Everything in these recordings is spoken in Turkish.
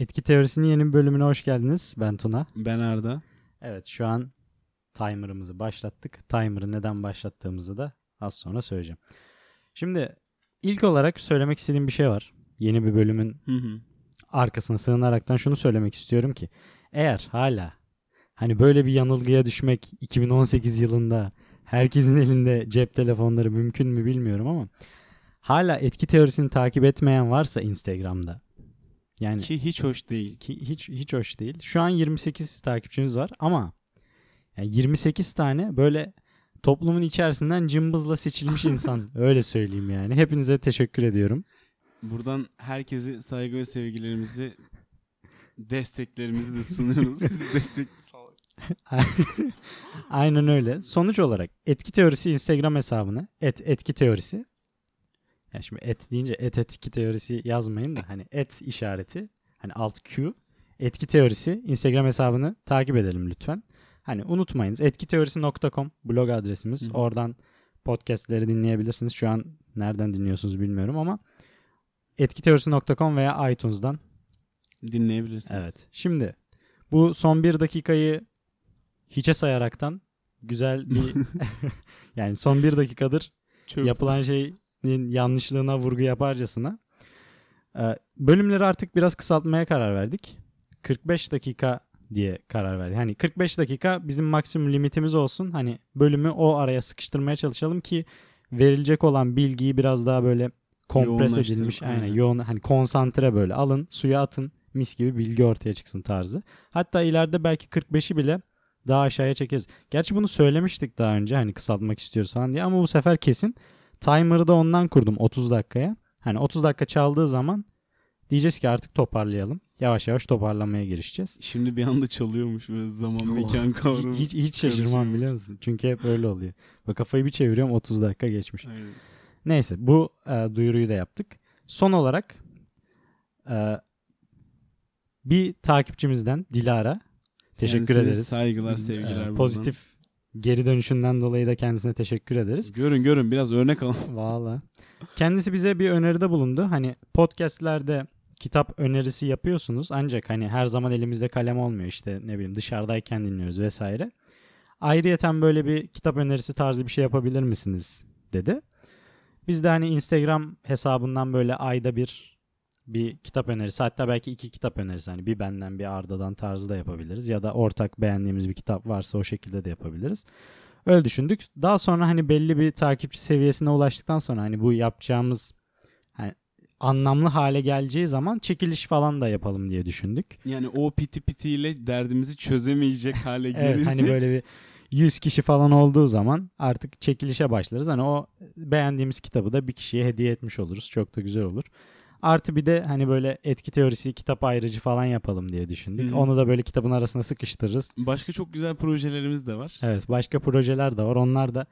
Etki Teorisi'nin yeni bir bölümüne hoş geldiniz. Ben Tuna. Ben Arda. Evet şu an timer'ımızı başlattık. Timer'ı neden başlattığımızı da az sonra söyleyeceğim. Şimdi ilk olarak söylemek istediğim bir şey var. Yeni bir bölümün Hı hı. arkasına sığınaraktan şunu söylemek istiyorum ki eğer hala hani böyle bir yanılgıya düşmek 2018 yılında herkesin elinde cep telefonları mümkün mü bilmiyorum ama hala etki teorisini takip etmeyen varsa Instagram'da yani Ki hiç hoş değil. ki hiç hiç hoş değil. Şu an 28 takipçimiz var ama yani 28 tane böyle toplumun içerisinden cımbızla seçilmiş insan öyle söyleyeyim yani. Hepinize teşekkür ediyorum. Buradan herkese saygı ve sevgilerimizi desteklerimizi de sunuyoruz. Siz destek Aynen öyle. Sonuç olarak etki teorisi Instagram hesabını et etki teorisi. Ya şimdi et deyince et etki teorisi yazmayın da hani et işareti hani alt Q etki teorisi Instagram hesabını takip edelim lütfen. Hani unutmayınız etkiteorisi.com blog adresimiz. Hı hı. Oradan podcastleri dinleyebilirsiniz. Şu an nereden dinliyorsunuz bilmiyorum ama etkiteorisi.com veya iTunes'dan dinleyebilirsiniz. Evet. Şimdi bu son bir dakikayı hiçe sayaraktan güzel bir yani son bir dakikadır Çok yapılan şeyin yanlışlığına vurgu yaparcasına e, bölümleri artık biraz kısaltmaya karar verdik. 45 dakika diye karar verdik. Hani 45 dakika bizim maksimum limitimiz olsun. Hani bölümü o araya sıkıştırmaya çalışalım ki verilecek olan bilgiyi biraz daha böyle kompres edilmiş aynen, aynen. yoğun hani konsantre böyle alın suya atın mis gibi bilgi ortaya çıksın tarzı. Hatta ileride belki 45'i bile daha aşağıya çekeriz. Gerçi bunu söylemiştik daha önce hani kısaltmak istiyoruz falan diye ama bu sefer kesin timer'ı da ondan kurdum 30 dakikaya. Hani 30 dakika çaldığı zaman diyeceğiz ki artık toparlayalım. Yavaş yavaş toparlamaya girişeceğiz. Şimdi bir anda çalıyormuş böyle zaman mekan kavramı. Hiç, hiç şaşırmam biliyor musun? Çünkü hep öyle oluyor. Bak kafayı bir çeviriyorum 30 dakika geçmiş. Aynen. Neyse bu e, duyuruyu da yaptık. Son olarak e, bir takipçimizden Dilara teşekkür Kendisine ederiz. saygılar, E, sevgiler buradan. Pozitif geri dönüşünden dolayı da kendisine teşekkür ederiz. Görün görün biraz örnek alın. Valla. Kendisi bize bir öneride bulundu. Hani podcastlerde kitap önerisi yapıyorsunuz ancak hani her zaman elimizde kalem olmuyor işte ne bileyim dışarıdayken dinliyoruz vesaire. Ayrıyeten böyle bir kitap önerisi tarzı bir şey yapabilir misiniz dedi. Biz de hani Instagram hesabından böyle ayda bir bir kitap önerisi hatta belki iki kitap önerisi hani bir benden bir Arda'dan tarzı da yapabiliriz ya da ortak beğendiğimiz bir kitap varsa o şekilde de yapabiliriz. Öyle düşündük. Daha sonra hani belli bir takipçi seviyesine ulaştıktan sonra hani bu yapacağımız hani anlamlı hale geleceği zaman çekiliş falan da yapalım diye düşündük. Yani o piti pitiyle derdimizi çözemeyecek hale Evet gelirsek. hani böyle bir 100 kişi falan olduğu zaman artık çekilişe başlarız. Hani o beğendiğimiz kitabı da bir kişiye hediye etmiş oluruz. Çok da güzel olur. Artı bir de hani böyle etki teorisi kitap ayrıcı falan yapalım diye düşündük. Hı. Onu da böyle kitabın arasına sıkıştırırız. Başka çok güzel projelerimiz de var. Evet başka projeler de var. Onlar da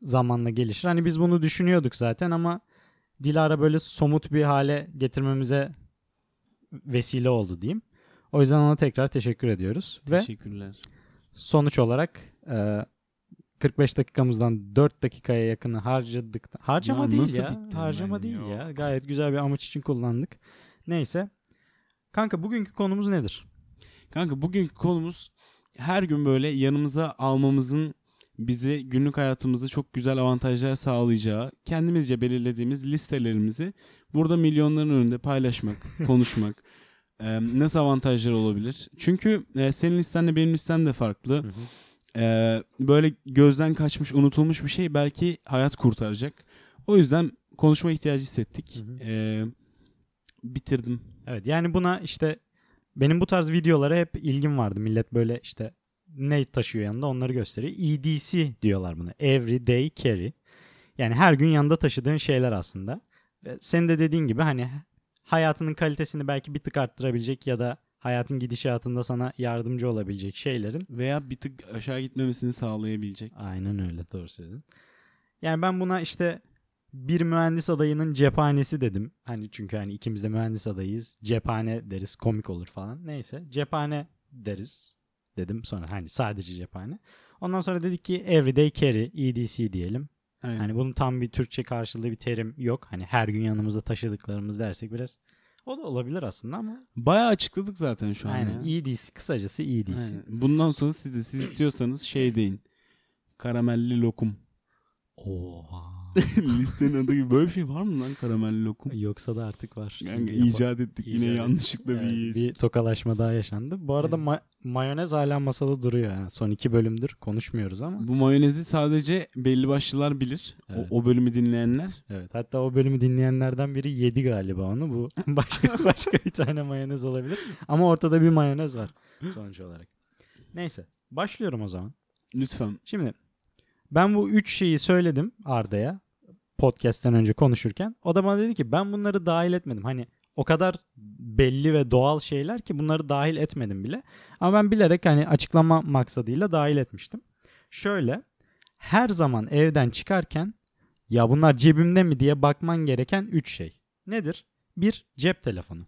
zamanla gelişir. Hani biz bunu düşünüyorduk zaten ama Dilara böyle somut bir hale getirmemize vesile oldu diyeyim. O yüzden ona tekrar teşekkür ediyoruz. Ve Teşekkürler. sonuç olarak e, 45 dakikamızdan 4 dakikaya yakını harcadık. Harcama Ya değil ya. Harcama değil ya? ya. Gayet güzel bir amaç için kullandık. Neyse. Kanka bugünkü konumuz nedir? Kanka bugünkü konumuz her gün böyle yanımıza almamızın bize günlük hayatımızda çok güzel avantajlar sağlayacağı kendimizce belirlediğimiz listelerimizi burada milyonların önünde paylaşmak, konuşmak. Nasıl avantajlar olabilir? Çünkü e, senin listenle benim listem de farklı. Ee, böyle gözden kaçmış, unutulmuş bir şey belki hayat kurtaracak. O yüzden konuşma ihtiyacı hissettik. Hı hı. Ee, bitirdim. Evet yani buna işte benim bu tarz videolara hep ilgim vardı. Millet böyle işte ne taşıyor yanında onları gösteriyor. EDC diyorlar buna. Everyday Carry. Yani her gün yanında taşıdığın şeyler aslında. Ve senin de dediğin gibi hani hayatının kalitesini belki bir tık arttırabilecek ya da hayatın gidişatında sana yardımcı olabilecek şeylerin. Veya bir tık aşağı gitmemesini sağlayabilecek. Aynen öyle doğru söyledin. Yani ben buna işte bir mühendis adayının cephanesi dedim. Hani çünkü hani ikimiz de mühendis adayıyız. Cephane deriz komik olur falan. Neyse cephane deriz dedim. Sonra hani sadece cephane. Ondan sonra dedik ki everyday carry EDC diyelim. Aynen. Hani bunun tam bir Türkçe karşılığı bir terim yok. Hani her gün yanımızda taşıdıklarımız dersek biraz O da olabilir aslında ama Bayağı açıkladık zaten şu an aynen ya. EDC kısacası EDC. Aynen. Bundan sonra siz de siz istiyorsanız şey deyin. Karamelli lokum. Oha. Listenin adı gibi böyle bir şey var mı lan karamelli lokum? Yoksa da artık var. Yani Çünkü yapa- icat ettik yine icat yanlışlıkla bir Evet, yiyecek. bir tokalaşma daha yaşandı. Bu arada ma- mayonez hala masada duruyor. Yani. Son iki bölümdür konuşmuyoruz ama. Bu mayonezi sadece belli başlılar bilir. Evet. O, o bölümü dinleyenler. Evet. Hatta o bölümü dinleyenlerden biri yedi galiba onu. Bu başka başka bir tane mayonez olabilir. Ama ortada bir mayonez var sonuç olarak. Neyse. Başlıyorum o zaman. Lütfen. Şimdi ben bu üç şeyi söyledim Arda'ya podcast'ten önce konuşurken. O da bana dedi ki ben bunları dahil etmedim. Hani o kadar belli ve doğal şeyler ki bunları dahil etmedim bile. Ama ben bilerek hani açıklama maksadıyla dahil etmiştim. Şöyle her zaman evden çıkarken ya bunlar cebimde mi diye bakman gereken üç şey. Nedir? Bir cep telefonu.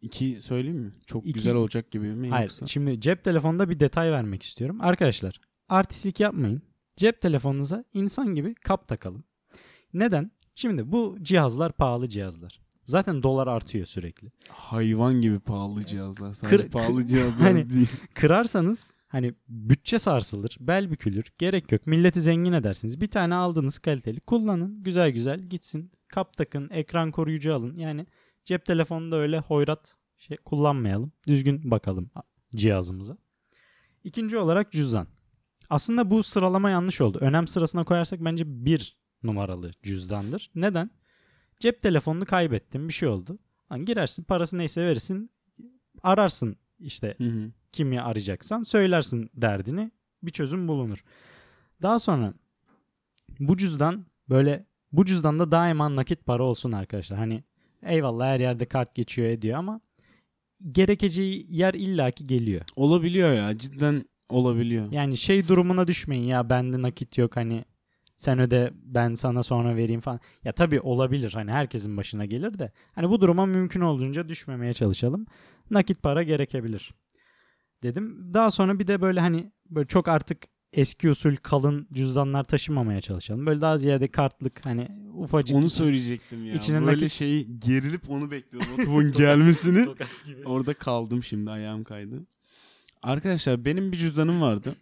İki söyleyeyim mi? Çok İki- güzel olacak gibi mi? Hayır. Yoksa? Şimdi cep telefonunda bir detay vermek istiyorum. Arkadaşlar artistik yapmayın. Cep telefonunuza insan gibi kap takalım. Neden? Şimdi bu cihazlar pahalı cihazlar. Zaten dolar artıyor sürekli. Hayvan gibi pahalı cihazlar. Sadece Kır- pahalı cihazlar Hani- değil. Kırarsanız hani bütçe sarsılır, bel bükülür. Gerek yok. Milleti zengin edersiniz. Bir tane aldınız kaliteli. Kullanın. Güzel güzel gitsin. Kap takın. Ekran koruyucu alın. Yani cep telefonunda öyle hoyrat şey kullanmayalım. Düzgün bakalım cihazımıza. İkinci olarak cüzdan. Aslında bu sıralama yanlış oldu. Önem sırasına koyarsak bence bir numaralı cüzdandır. Neden? Cep telefonunu kaybettin bir şey oldu. Lan girersin parası neyse verirsin. Ararsın işte Hı hı. kimi arayacaksan söylersin derdini bir çözüm bulunur. Daha sonra bu cüzdan böyle bu cüzdanda daima nakit para olsun arkadaşlar. Hani eyvallah her yerde kart geçiyor ediyor ama gerekeceği yer illaki geliyor. Olabiliyor ya. Cidden olabiliyor. Yani şey durumuna düşmeyin ya bende nakit yok hani sen öde ben sana sonra vereyim falan. Ya tabii olabilir hani herkesin başına gelir de hani bu duruma mümkün olduğunca düşmemeye çalışalım. Nakit para gerekebilir dedim. Daha sonra bir de böyle hani böyle çok artık eski usul kalın cüzdanlar taşımamaya çalışalım. Böyle daha ziyade kartlık hani ufacık. Onu söyleyecektim ya. İçine Böyle nakit- şeyi gerilip onu bekliyordum. Otobun gelmesini. Orada kaldım şimdi ayağım kaydı. Arkadaşlar benim bir cüzdanım vardı.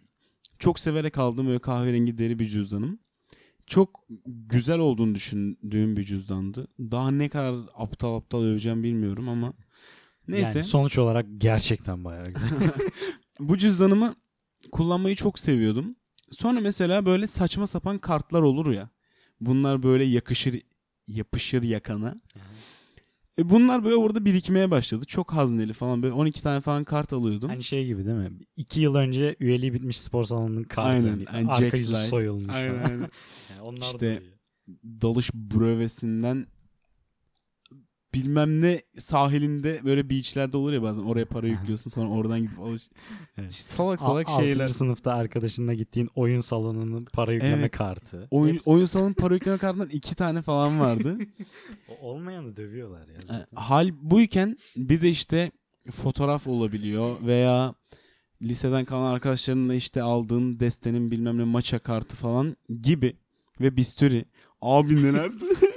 Çok severek aldığım böyle kahverengi deri bir cüzdanım. Çok güzel olduğunu düşündüğüm bir cüzdandı. Daha ne kadar aptal aptal öveceğim bilmiyorum ama neyse. Yani sonuç olarak gerçekten bayağı güzel. Bu cüzdanımı kullanmayı çok seviyordum. Sonra mesela böyle saçma sapan kartlar olur ya. Bunlar böyle yakışır yapışır yakana. E bunlar böyle orada birikmeye başladı. Çok hazneli falan böyle 12 tane falan kart alıyordum. Hani şey gibi değil mi? İki yıl önce üyeliği bitmiş spor salonunun kartı. Aynen, aynen, arka yüzü soyulmuş Aynen, falan. aynen. Yani onlar da İşte- oluyor. Dalış brövesinden bilmem ne sahilinde böyle beachlerde olur ya bazen oraya para yüklüyorsun sonra oradan gidip alış. Evet. Salak Al- salak altıncı şeyler. sınıfta arkadaşınla gittiğin oyun salonunun para yükleme Evet. kartı. Oyun, Hepsi- oyun salonu para yükleme kartından iki tane falan vardı. O- olmayanı dövüyorlar ya. E, zaten. Hal buyken bir de işte fotoğraf olabiliyor veya liseden kalan arkadaşlarınla işte aldığın destenin bilmem ne maça kartı falan gibi ve bisturi. Abi neler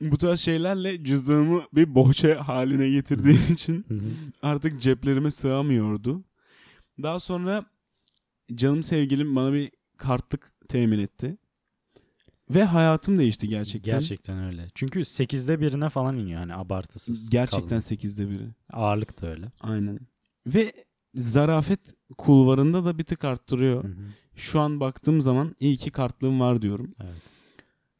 Bu tarz şeylerle cüzdanımı bir bohça haline getirdiğim için artık ceplerime sığamıyordu. Daha sonra canım sevgilim bana bir kartlık temin etti. Ve hayatım değişti gerçekten. Gerçekten öyle. Çünkü 8'de birine falan iniyor hani abartısız. Gerçekten kalın. 8'de biri. Ağırlık da öyle. Aynen. Ve zarafet kulvarında da bir tık arttırıyor. Hı hı. Şu an baktığım zaman iyi ki kartlığım var diyorum. Evet.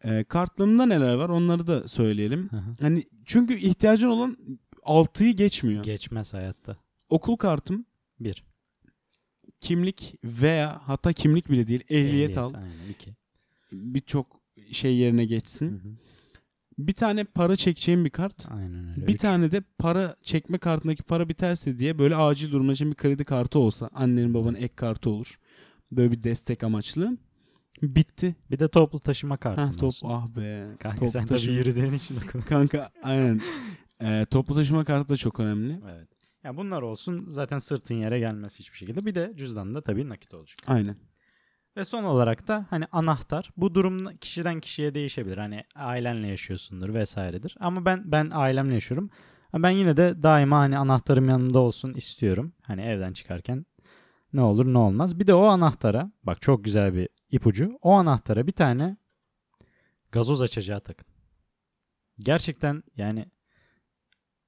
Ee, kartlığımda neler var onları da söyleyelim. Hı hı. Hani çünkü ihtiyacın olan 6'yı geçmiyor. Geçmez hayatta. Okul kartım, Bir. kimlik veya hatta kimlik bile değil ehliyet, al. Aynen iki. Birçok şey yerine Hı geçsin. hı. Bir tane para çekeceğim bir kart. Aynen öyle. Bir Üç. tane de para çekme kartındaki para biterse diye böyle acil durumlar için bir kredi kartı olsa annenin babanın ek kartı olur. Böyle bir destek amaçlı. Bitti. Bir de toplu taşıma kartın Ha, top olsun. ah be. Kanka Toplu sen taşıma- tabii yürüdüğün için. Kanka aynen. Ee, toplu taşıma kartı da çok önemli. Evet. Ya bunlar olsun zaten sırtın yere gelmez hiçbir şekilde. Bir de cüzdanda tabii nakit olacak. Aynen. Ve son olarak da hani anahtar. Bu durum kişiden kişiye değişebilir. Hani ailenle yaşıyorsundur vesairedir. Ama ben ben ailemle yaşıyorum. Ben yine de daima hani anahtarım yanımda olsun istiyorum. Hani evden çıkarken ne olur ne olmaz. Bir de o anahtara bak çok güzel bir ipucu. O anahtara bir tane gazoz açacağı takın. Gerçekten yani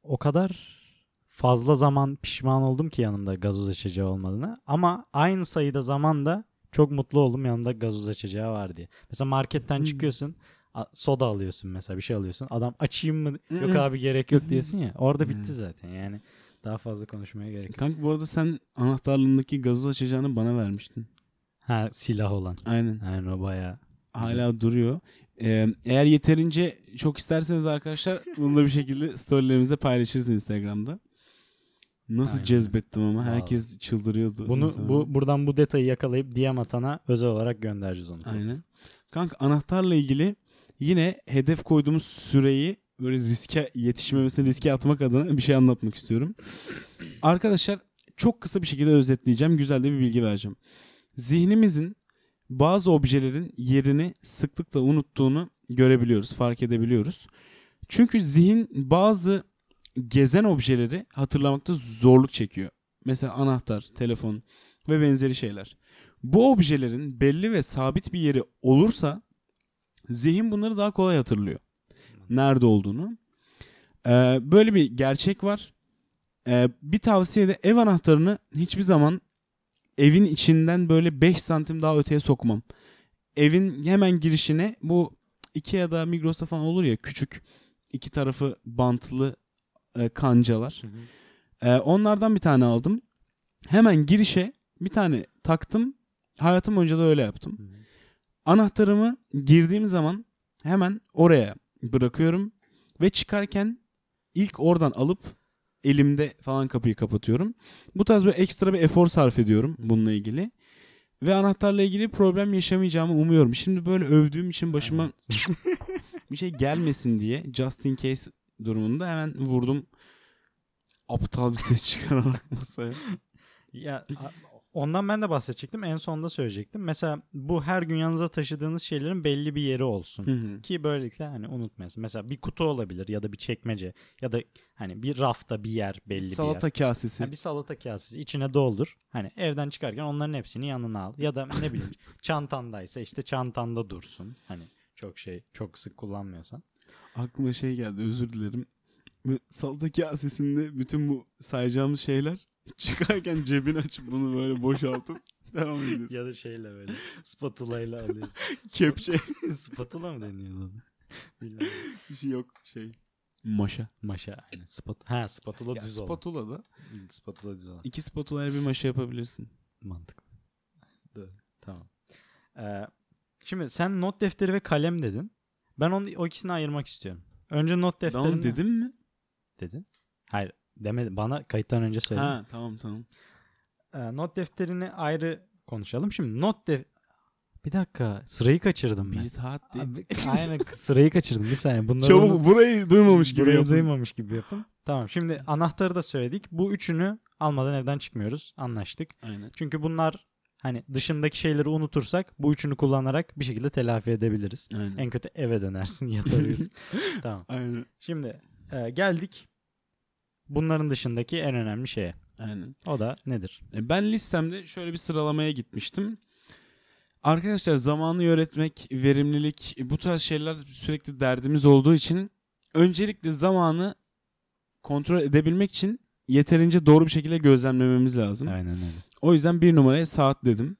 o kadar fazla zaman pişman oldum ki yanımda gazoz açacağı olmadığını. Ama aynı sayıda zaman da çok mutlu oldum yanımda gazoz açacağı var diye. Mesela marketten Hmm. çıkıyorsun soda alıyorsun mesela bir şey alıyorsun. Adam açayım mı? Yok Hmm. abi gerek yok diyorsun ya. Orada bitti Hmm. zaten yani. Daha fazla konuşmaya gerek yok. Kanka bu arada sen anahtarlığındaki gazoz açacağını bana vermiştin. Ha silah olan. Aynen. Aynen o bayağı. Hala duruyor. Ee, eğer yeterince çok isterseniz arkadaşlar bunu da bir şekilde storylerimizde paylaşırız Instagram'da. Nasıl Aynen. cezbettim ama Vallahi. herkes çıldırıyordu. Bunu bu buradan bu detayı yakalayıp DM atana özel olarak göndereceğiz onu. Aynen. Kanka anahtarla ilgili yine hedef koyduğumuz süreyi böyle riske yetişmemesini riske atmak adına bir şey anlatmak istiyorum. Arkadaşlar çok kısa bir şekilde özetleyeceğim. Güzel de bir bilgi vereceğim. Zihnimizin bazı objelerin yerini sıklıkla unuttuğunu görebiliyoruz, fark edebiliyoruz. Çünkü zihin bazı gezen objeleri hatırlamakta zorluk çekiyor. Mesela anahtar, telefon ve benzeri şeyler. Bu objelerin belli ve sabit bir yeri olursa zihin bunları daha kolay hatırlıyor. Nerede olduğunu. Ee, böyle bir gerçek var. Ee, bir tavsiye de ev anahtarını hiçbir zaman evin içinden böyle 5 santim daha öteye sokmam. Evin hemen girişine bu Ikea'da Migros'ta falan olur ya küçük iki tarafı bantlı e, kancalar. Ee, onlardan bir tane aldım. Hemen girişe bir tane taktım. Hayatım boyunca da öyle yaptım. Anahtarımı girdiğim zaman hemen oraya bırakıyorum ve çıkarken ilk oradan alıp elimde falan kapıyı kapatıyorum. Bu tarz bir ekstra bir efor sarf ediyorum bununla ilgili. Ve anahtarla ilgili problem yaşamayacağımı umuyorum. Şimdi böyle övdüğüm için başıma bir şey gelmesin diye just in case durumunda hemen vurdum aptal bir ses çıkararak masaya. Ya ondan ben de bahsedecektim. En sonunda söyleyecektim. Mesela bu her gün yanınıza taşıdığınız şeylerin belli bir yeri olsun. Hı hı. Ki böylelikle hani unutmayasın. Mesela bir kutu olabilir ya da bir çekmece ya da hani bir rafta bir yer belli bir yer. Salata kasesi. Ha, bir salata kasesi içine doldur. Hani evden çıkarken onların hepsini yanına al. Ya da ne bileyim çantandaysa işte çantanda dursun. Hani çok şey çok sık kullanmıyorsan. Aklıma şey geldi özür dilerim. Bu salata kasesinde bütün bu sayacağımız şeyler çıkarken cebini açıp bunu böyle boşaltıp devam ediyorsun. Ya da şeyle böyle spatula ile alıyorsun. Kepçe. spatula mı deniyordu ona? Bilmiyorum. Şey yok şey. Maşa. Maşa aynen. Spat ha spatula Ya düz olan. spatula da Spatula düz olan. iki spatula'ya bir maşa yapabilirsin. Mantıklı. Doğru. Tamam. Ee, şimdi sen not defteri ve kalem dedin. Ben onu o ikisini ayırmak istiyorum. Önce not Ben defterini onu dedim mi? dedin. Hayır demedim. Bana kayıttan önce söyledin. Ha tamam tamam. Ee, not defterini ayrı konuşalım. Şimdi not def... Bir dakika sırayı kaçırdım ben. Bir saat değil. Abi, aynen sırayı kaçırdım. Bir saniye. Bunları Çabuk unut- burayı duymamış gibi Burayı yapın. duymamış gibi yapın. Tamam şimdi anahtarı da söyledik. Bu üçünü almadan evden çıkmıyoruz. Anlaştık. Aynen. Çünkü bunlar hani dışındaki şeyleri unutursak bu üçünü kullanarak bir şekilde telafi edebiliriz. Aynen. En kötü eve dönersin yatar uyursun. tamam. Aynen. Şimdi e, geldik bunların dışındaki en önemli şeye. Aynen. O da nedir? E, Ben listemde şöyle bir sıralamaya gitmiştim. Arkadaşlar zamanı yönetmek, verimlilik bu tarz şeyler sürekli derdimiz olduğu için öncelikle zamanı kontrol edebilmek için yeterince doğru bir şekilde gözlemlememiz lazım. Aynen öyle. O yüzden bir numaraya saat dedim.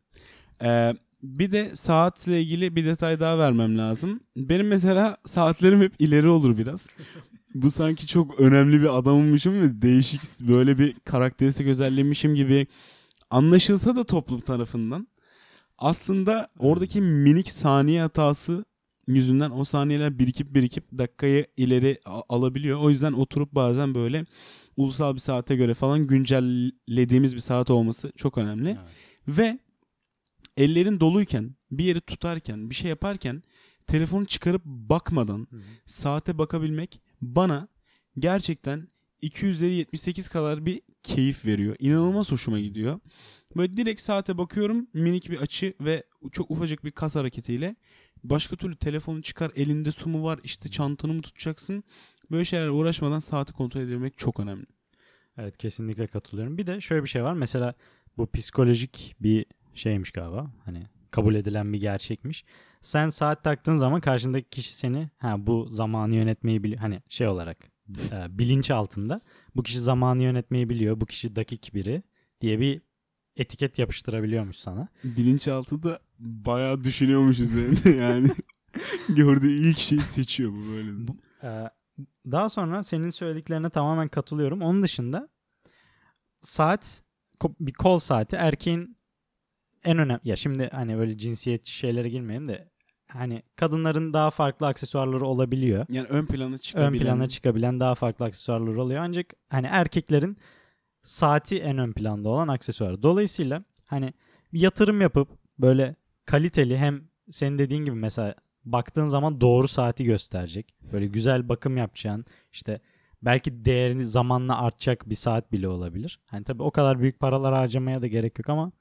Ee, bir de saatle ilgili bir detay daha vermem lazım. Benim mesela saatlerim hep ileri olur biraz. Bu sanki çok önemli bir adamımmışım ve değişik böyle bir karakteristik özelliğimmişim gibi anlaşılsa da toplum tarafından aslında oradaki minik saniye hatası yüzünden o saniyeler birikip birikip dakikayı ileri alabiliyor. O yüzden oturup bazen böyle ulusal bir saate göre falan güncellediğimiz bir saat olması çok önemli. Evet. Ve ellerin doluyken, bir yeri tutarken, bir şey yaparken telefonu çıkarıp bakmadan Hı hı. saate bakabilmek bana gerçekten 278 kadar bir keyif veriyor. İnanılmaz hoşuma gidiyor. Böyle direkt saate bakıyorum minik bir açı ve çok ufacık bir kas hareketiyle başka türlü telefonu çıkar elinde su mu var işte çantanı mı tutacaksın böyle şeyler uğraşmadan saati kontrol edebilmek çok önemli. Evet kesinlikle katılıyorum. Bir de şöyle bir şey var. Mesela bu psikolojik bir şeymiş galiba. Hani kabul edilen bir gerçekmiş. Sen saat taktığın zaman karşındaki kişi seni ha bu zamanı yönetmeyi biliyor. Hani şey olarak e, bilinç altında bu kişi zamanı yönetmeyi biliyor. Bu kişi dakik biri diye bir etiket yapıştırabiliyormuş sana. Bilinçaltı da bayağı düşünüyormuş üzerinde yani. Gördüğü ilk şeyi seçiyor bu böyle. Bu, e, daha sonra senin söylediklerine tamamen katılıyorum. Onun dışında saat bir kol saati erkeğin en önemli ya şimdi hani böyle cinsiyetçi şeylere girmeyelim de hani kadınların daha farklı aksesuarları olabiliyor. Yani ön plana çıkabilen. Ön plana çıkabilen daha farklı aksesuarları oluyor. Ancak hani erkeklerin saati en ön planda olan aksesuar. Dolayısıyla hani bir yatırım yapıp böyle kaliteli hem senin dediğin gibi mesela baktığın zaman doğru saati gösterecek. Böyle güzel bakım yapacağın işte belki değerini zamanla artacak bir saat bile olabilir. Hani tabii o kadar büyük paralar harcamaya da gerek yok ama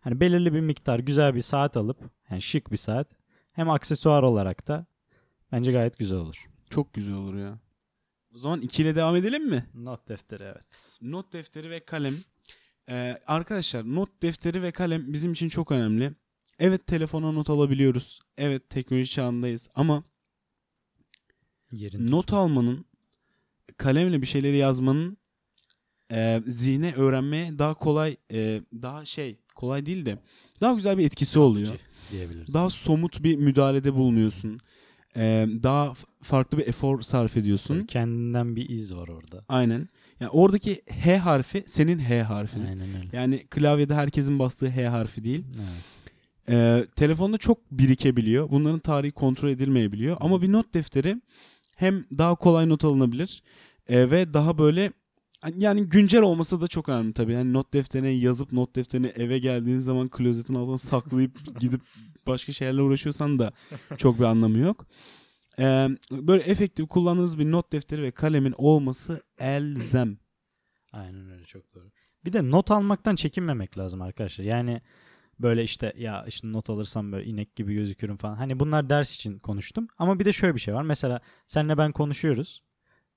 hani belirli bir miktar güzel bir saat alıp yani şık bir saat hem aksesuar olarak da bence gayet güzel olur. Çok güzel olur ya. O zaman ikiyle devam edelim mi? Not defteri evet. Not defteri ve kalem. Ee, arkadaşlar not defteri ve kalem bizim için çok önemli. Evet telefona not alabiliyoruz. Evet teknoloji çağındayız ama Yerin not almanın kalemle bir şeyleri yazmanın e, zihne öğrenmeye daha kolay e, daha şey kolay değil de daha güzel bir etkisi oluyor. diyebiliriz. Daha somut bir müdahalede bulunuyorsun. E, daha farklı bir efor sarf ediyorsun. Tabii kendinden bir iz var orada. Aynen. Yani oradaki H harfi senin H harfin. Aynen öyle. Yani klavyede herkesin bastığı H harfi değil. Evet. Ee, telefonda çok birikebiliyor. Bunların tarihi kontrol edilmeyebiliyor. Ama bir not defteri hem daha kolay not alınabilir e, ve daha böyle yani güncel olması da çok önemli tabii. Yani not defterine yazıp not defterini eve geldiğin zaman klozetin altına saklayıp gidip başka şeylerle uğraşıyorsan da çok bir anlamı yok. Ee, böyle efektif kullandığınız bir not defteri ve kalemin olması elzem. Aynen öyle çok doğru. Bir de not almaktan çekinmemek lazım arkadaşlar. Yani böyle işte ya işte not alırsam böyle inek gibi gözükürüm falan. Hani bunlar ders için konuştum. Ama bir de şöyle bir şey var. Mesela senle ben konuşuyoruz.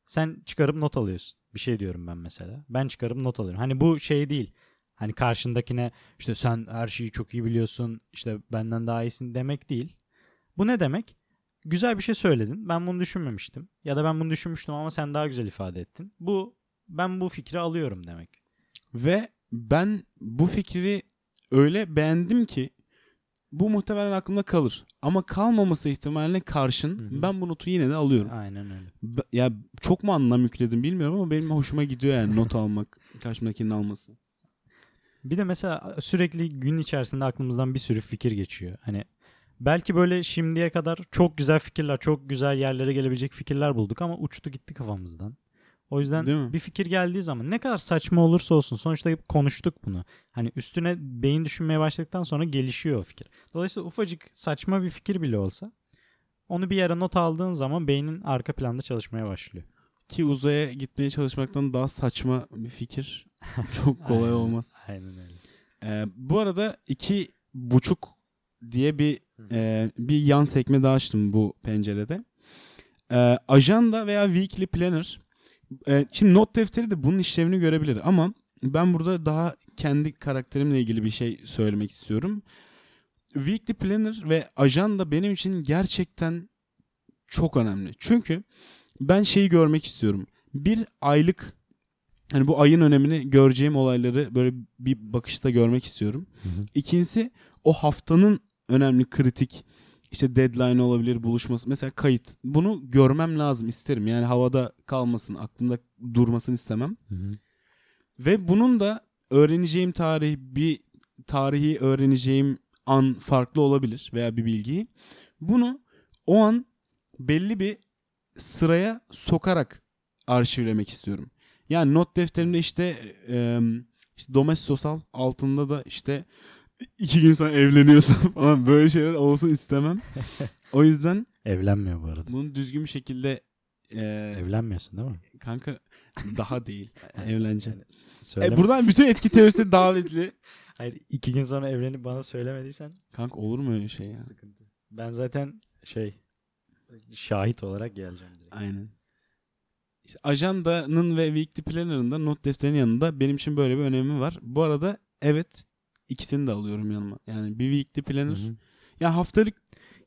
Sen çıkarıp not alıyorsun. Bir şey diyorum ben mesela. Ben çıkarıp not alıyorum. Hani bu şey değil. Hani karşındakine işte sen her şeyi çok iyi biliyorsun. işte benden daha iyisin demek değil. Bu ne demek? Güzel bir şey söyledin. Ben bunu düşünmemiştim. Ya da ben bunu düşünmüştüm ama sen daha güzel ifade ettin. Bu ben bu fikri alıyorum demek. Ve ben bu fikri öyle beğendim ki bu muhtemelen aklımda kalır. Ama kalmaması ihtimaline karşın Hı hı. ben bu notu yine de alıyorum. Aynen öyle. Be- Ya çok mu anlam yükledim bilmiyorum ama benim hoşuma gidiyor yani not almak, karşımdakinin alması. Bir de mesela sürekli gün içerisinde aklımızdan bir sürü fikir geçiyor. Hani belki böyle şimdiye kadar çok güzel fikirler, çok güzel yerlere gelebilecek fikirler bulduk ama uçtu gitti kafamızdan. O yüzden bir fikir geldiği zaman ne kadar saçma olursa olsun sonuçta hep konuştuk bunu. Hani üstüne beyin düşünmeye başladıktan sonra gelişiyor o fikir. Dolayısıyla ufacık saçma bir fikir bile olsa onu bir yere not aldığın zaman beynin arka planda çalışmaya başlıyor. Ki uzaya gitmeye çalışmaktan daha saçma bir fikir çok kolay Aynen, olmaz. Aynen öyle. Ee, bu arada iki buçuk diye bir e, bir yan sekme daha açtım bu pencerede. Ee, ajanda veya weekly planner. Ee, şimdi not defteri de bunun işlevini görebilir ama ben burada daha kendi karakterimle ilgili bir şey söylemek istiyorum. Weekly planner ve ajanda benim için gerçekten çok önemli. Çünkü ben şeyi görmek istiyorum. Bir aylık hani bu ayın önemini göreceğim olayları böyle bir bakışta görmek istiyorum. İkincisi o haftanın önemli kritik işte deadline olabilir buluşması mesela kayıt. Bunu görmem lazım isterim. Yani havada kalmasın, aklımda durmasını istemem. Ve bunun da öğreneceğim tarih bir tarihi öğreneceğim an farklı olabilir veya bir bilgiyi. Bunu o an belli bir sıraya sokarak arşivlemek istiyorum. Yani not defterimde işte, e, işte domestosal altında da işte iki gün sonra evleniyorsun falan böyle şeyler olsun istemem. O yüzden Evlenmiyor bu arada. bunu düzgün bir şekilde Ee, Evlenmiyorsun değil mi? kanka daha değil. Evleneceğim. Yani söyleme. E, buradan bütün etki teorisi davetli. Hayır iki gün sonra evlenip bana söylemediysen Kanka olur mu öyle şey ya? sıkıntı. Ben zaten şey şahit olarak geleceğim direkt. Aynen. İşte ajandanın ve weekly planner'ın da not defterinin yanında benim için böyle bir önemi var. Bu arada evet ikisini de alıyorum yanıma. Yani bir weekly planner. Hı hı. Ya haftalık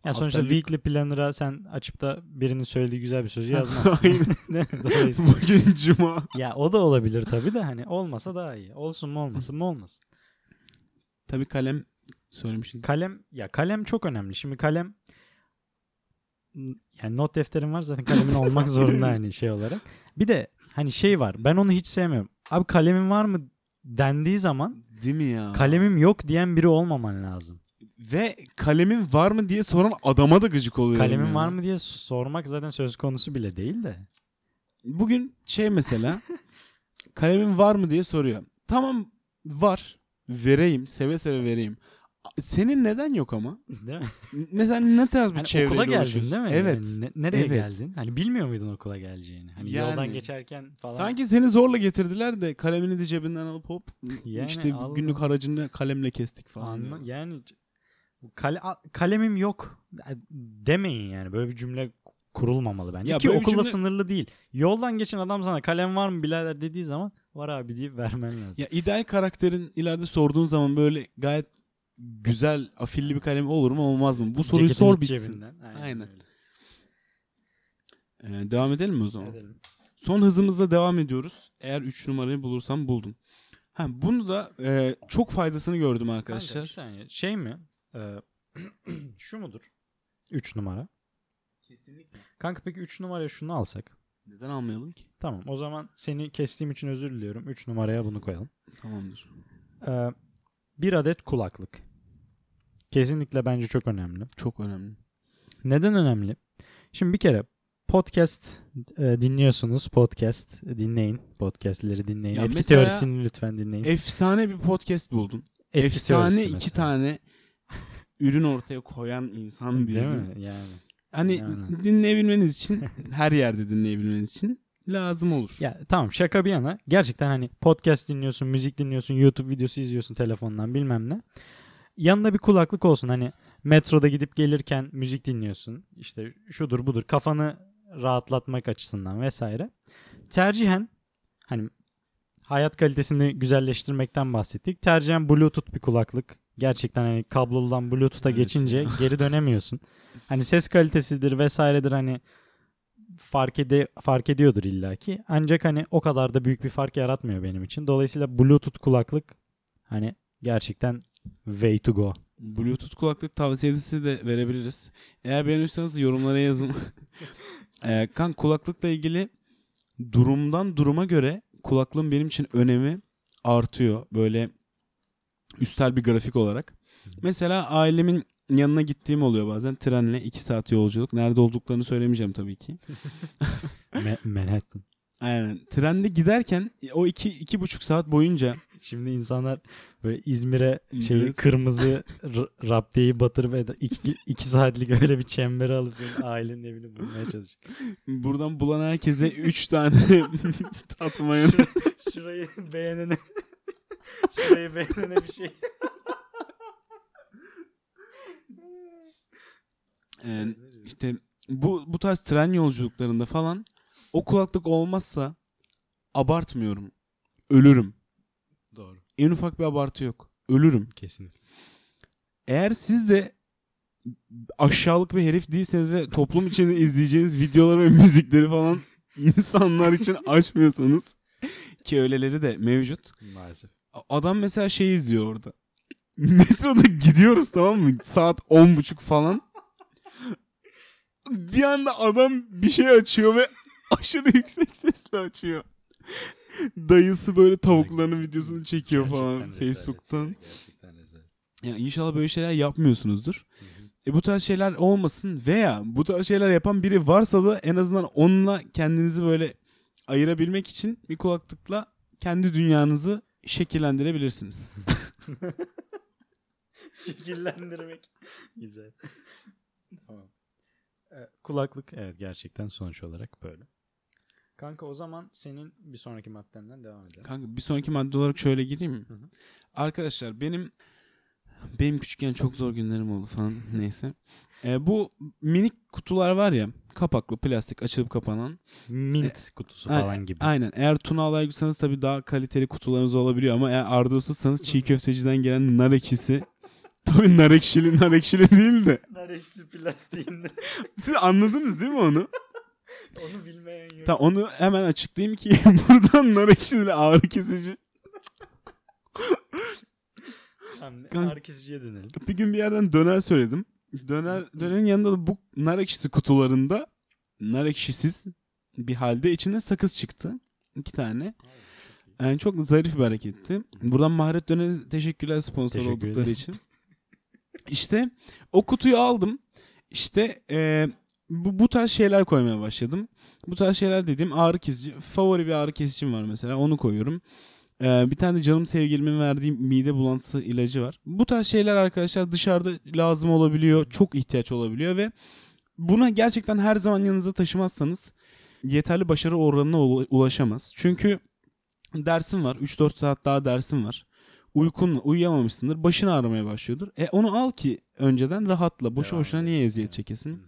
Ya sonuçta Haftalık- weekly planner'a sen açıp da birinin söylediği güzel bir sözü yazmazsın. Bugün cuma. ya o da olabilir tabii de hani olmasa daha iyi. Olsun mu olmasın mı olmasın. Tabii kalem söylemiştin. Kalem ya kalem çok önemli. Şimdi kalem yani not defterim var zaten kalemin olmak zorunda hani şey olarak. Bir de hani şey var. Ben onu hiç sevmiyorum. Abi kalemin var mı dendiği zaman Değil mi ya? kalemim yok diyen biri olmaman lazım. Ve kalemin var mı diye soran adama da gıcık oluyorum. Kalemin var mı diye sormak zaten söz konusu bile değil de. Bugün şey mesela kalemin var mı diye soruyor. Tamam var. Vereyim. Seve seve vereyim. Senin neden yok ama? Değil mi? Mesela ne tarz bir çevreyle okula geldin değil mi? Evet. Yani ne- nereye Evet. geldin? Hani bilmiyor muydun okula geleceğini? Hani Yani. yoldan geçerken falan. Sanki seni zorla getirdiler de kalemini de cebinden alıp hop Yani işte Allah. günlük haracını kalemle kestik falan. Anla, ya. yani kale, kalemim yok demeyin yani. Böyle bir cümle kurulmamalı bence. Ya Ki okulda cümle- sınırlı değil. Yoldan geçen adam sana kalem var mı birader dediği zaman var abi deyip vermen lazım. Ya ideal karakterin ileride sorduğun zaman böyle gayet güzel afilli bir kalem olur mu olmaz mı? Bu soruyu Ceketin sor bitsin. cebinden. Aynen. Aynen. Ee, devam edelim mi o zaman? Edelim. Son hızımızla devam ediyoruz. Eğer 3 numarayı bulursam buldum. Ha, bunu da e, çok faydasını gördüm Kanka bir arkadaşlar. saniye. Şey mi? Ee, şu mudur? 3 numara. Kesinlikle. Kanka peki 3 numaraya şunu alsak. Neden almayalım ki? Tamam o zaman seni kestiğim için özür diliyorum. 3 numaraya bunu koyalım. Tamamdır. Ee, bir adet kulaklık. Kesinlikle bence çok önemli. Çok önemli. Neden önemli? Şimdi bir kere podcast e, dinliyorsunuz. Podcast dinleyin. Podcastleri dinleyin. Ya Etki teorisini lütfen dinleyin. Efsane bir podcast buldun. Etki Efsane iki mesela. tane ürün ortaya koyan insan diye. Değil mi? Yani. Hani Yani. dinleyebilmeniz için her yerde dinleyebilmeniz için lazım olur. Ya tamam şaka bir yana. Gerçekten hani podcast dinliyorsun, müzik dinliyorsun, YouTube videosu izliyorsun telefondan bilmem ne. Yanında bir kulaklık olsun. Hani metroda gidip gelirken müzik dinliyorsun. İşte şudur budur kafanı rahatlatmak açısından vesaire. Tercihen hani hayat kalitesini güzelleştirmekten bahsettik. Tercihen Bluetooth bir kulaklık. Gerçekten hani kabloludan Bluetooth'a Evet geçince geri dönemiyorsun. Hani ses kalitesidir vesairedir hani fark ede fark ediyordur illaki. Ancak hani o kadar da büyük bir fark yaratmıyor benim için. Dolayısıyla Bluetooth kulaklık hani gerçekten way to go. Bluetooth kulaklık tavsiyesi de verebiliriz. Eğer beğeniyorsanız yorumlara yazın. ee, kan kulaklıkla ilgili durumdan duruma göre kulaklığın benim için önemi artıyor. Böyle üstel bir grafik olarak. Mesela ailemin yanına gittiğim oluyor bazen trenle 2 saat yolculuk. Nerede olduklarını söylemeyeceğim tabii ki. Ma- Manhattan. Aynen. Trende giderken o iki, iki buçuk saat boyunca Şimdi insanlar böyle İzmir'e şey kırmızı raptiyeyi batırıp iki, iki saatlik öyle bir çembere alıp senin ailenin evini bulmaya çalışıyor. buradan bulan herkese 3 tane tatmayın. Şurayı beğenene şurayı beğenene bir şey. Ee, işte bu bu tarz tren yolculuklarında falan o kulaklık olmazsa abartmıyorum. Ölürüm. En ufak bir abartı yok. Ölürüm. Kesinlikle. Eğer siz de aşağılık bir herif değilseniz ve toplum içinde izleyeceğiniz videoları ve müzikleri falan insanlar için açmıyorsanız ki öyleleri de mevcut. Maalesef. Adam mesela şey izliyor orada. Metroda gidiyoruz tamam mı? Saat on buçuk falan. Bir anda adam bir şey açıyor ve aşırı yüksek sesle açıyor. Dayısı böyle tavuklarının videosunu çekiyor falan Facebook'tan. Gerçekten rezalet. Ya inşallah böyle şeyler yapmıyorsunuzdur. E bu tarz şeyler olmasın veya bu tarz şeyler yapan biri varsa da en azından onunla kendinizi böyle ayırabilmek için bir kulaklıkla kendi dünyanızı şekillendirebilirsiniz. Şekillendirmek. Güzel. tamam. Ee, kulaklık evet gerçekten sonuç olarak böyle. Kanka o zaman senin bir sonraki maddenden devam edelim. Kanka bir sonraki madde olarak şöyle gireyim mi? Hı hı. Arkadaşlar benim benim küçükken çok zor günlerim oldu falan neyse. Ee, bu minik kutular var ya kapaklı plastik açılıp kapanan. Mint kutusu A- falan gibi. Aynen. Eğer tuna alaycıysanız tabii daha kaliteli kutularınız olabiliyor ama eğer ardılsızsanız çiğ köfteciden gelen nar ekşisi tabii nar ekşili nar ekşili değil de. Nar eksi plastiğinde. Siz anladınız değil mi onu? Onu bilmeyen yok. Tamam onu hemen açıklayayım ki buradan nar ekşili ağrı kesici. Tamam, ağrı kesiciye dönelim. Bir gün bir yerden döner söyledim. Döner dönerin yanında da bu nar ekşisi kutularında nar ekşisiz bir halde içinde sakız çıktı. İki tane. Yani çok zarif bir hareketti. Buradan Maharet Döner'e teşekkürler sponsor Teşekkür oldukları için. İşte o kutuyu aldım. İşte e, bu, bu tarz şeyler koymaya başladım. Bu tarz şeyler dediğim ağrı kesici. Favori bir ağrı kesicim var mesela. Onu koyuyorum. E, bir tane de canım sevgilimin verdiği mide bulantısı ilacı var. Bu tarz şeyler arkadaşlar dışarıda lazım olabiliyor. Çok ihtiyaç olabiliyor ve buna gerçekten her zaman yanınıza taşımazsanız yeterli başarı oranına ula- ulaşamaz. Çünkü dersin var. 3-4 saat daha dersin var. Uykun uyuyamamışsındır. Başın ağrımaya başlıyordur. E onu al ki önceden rahatla. Boşu boşuna niye eziyet çekesin?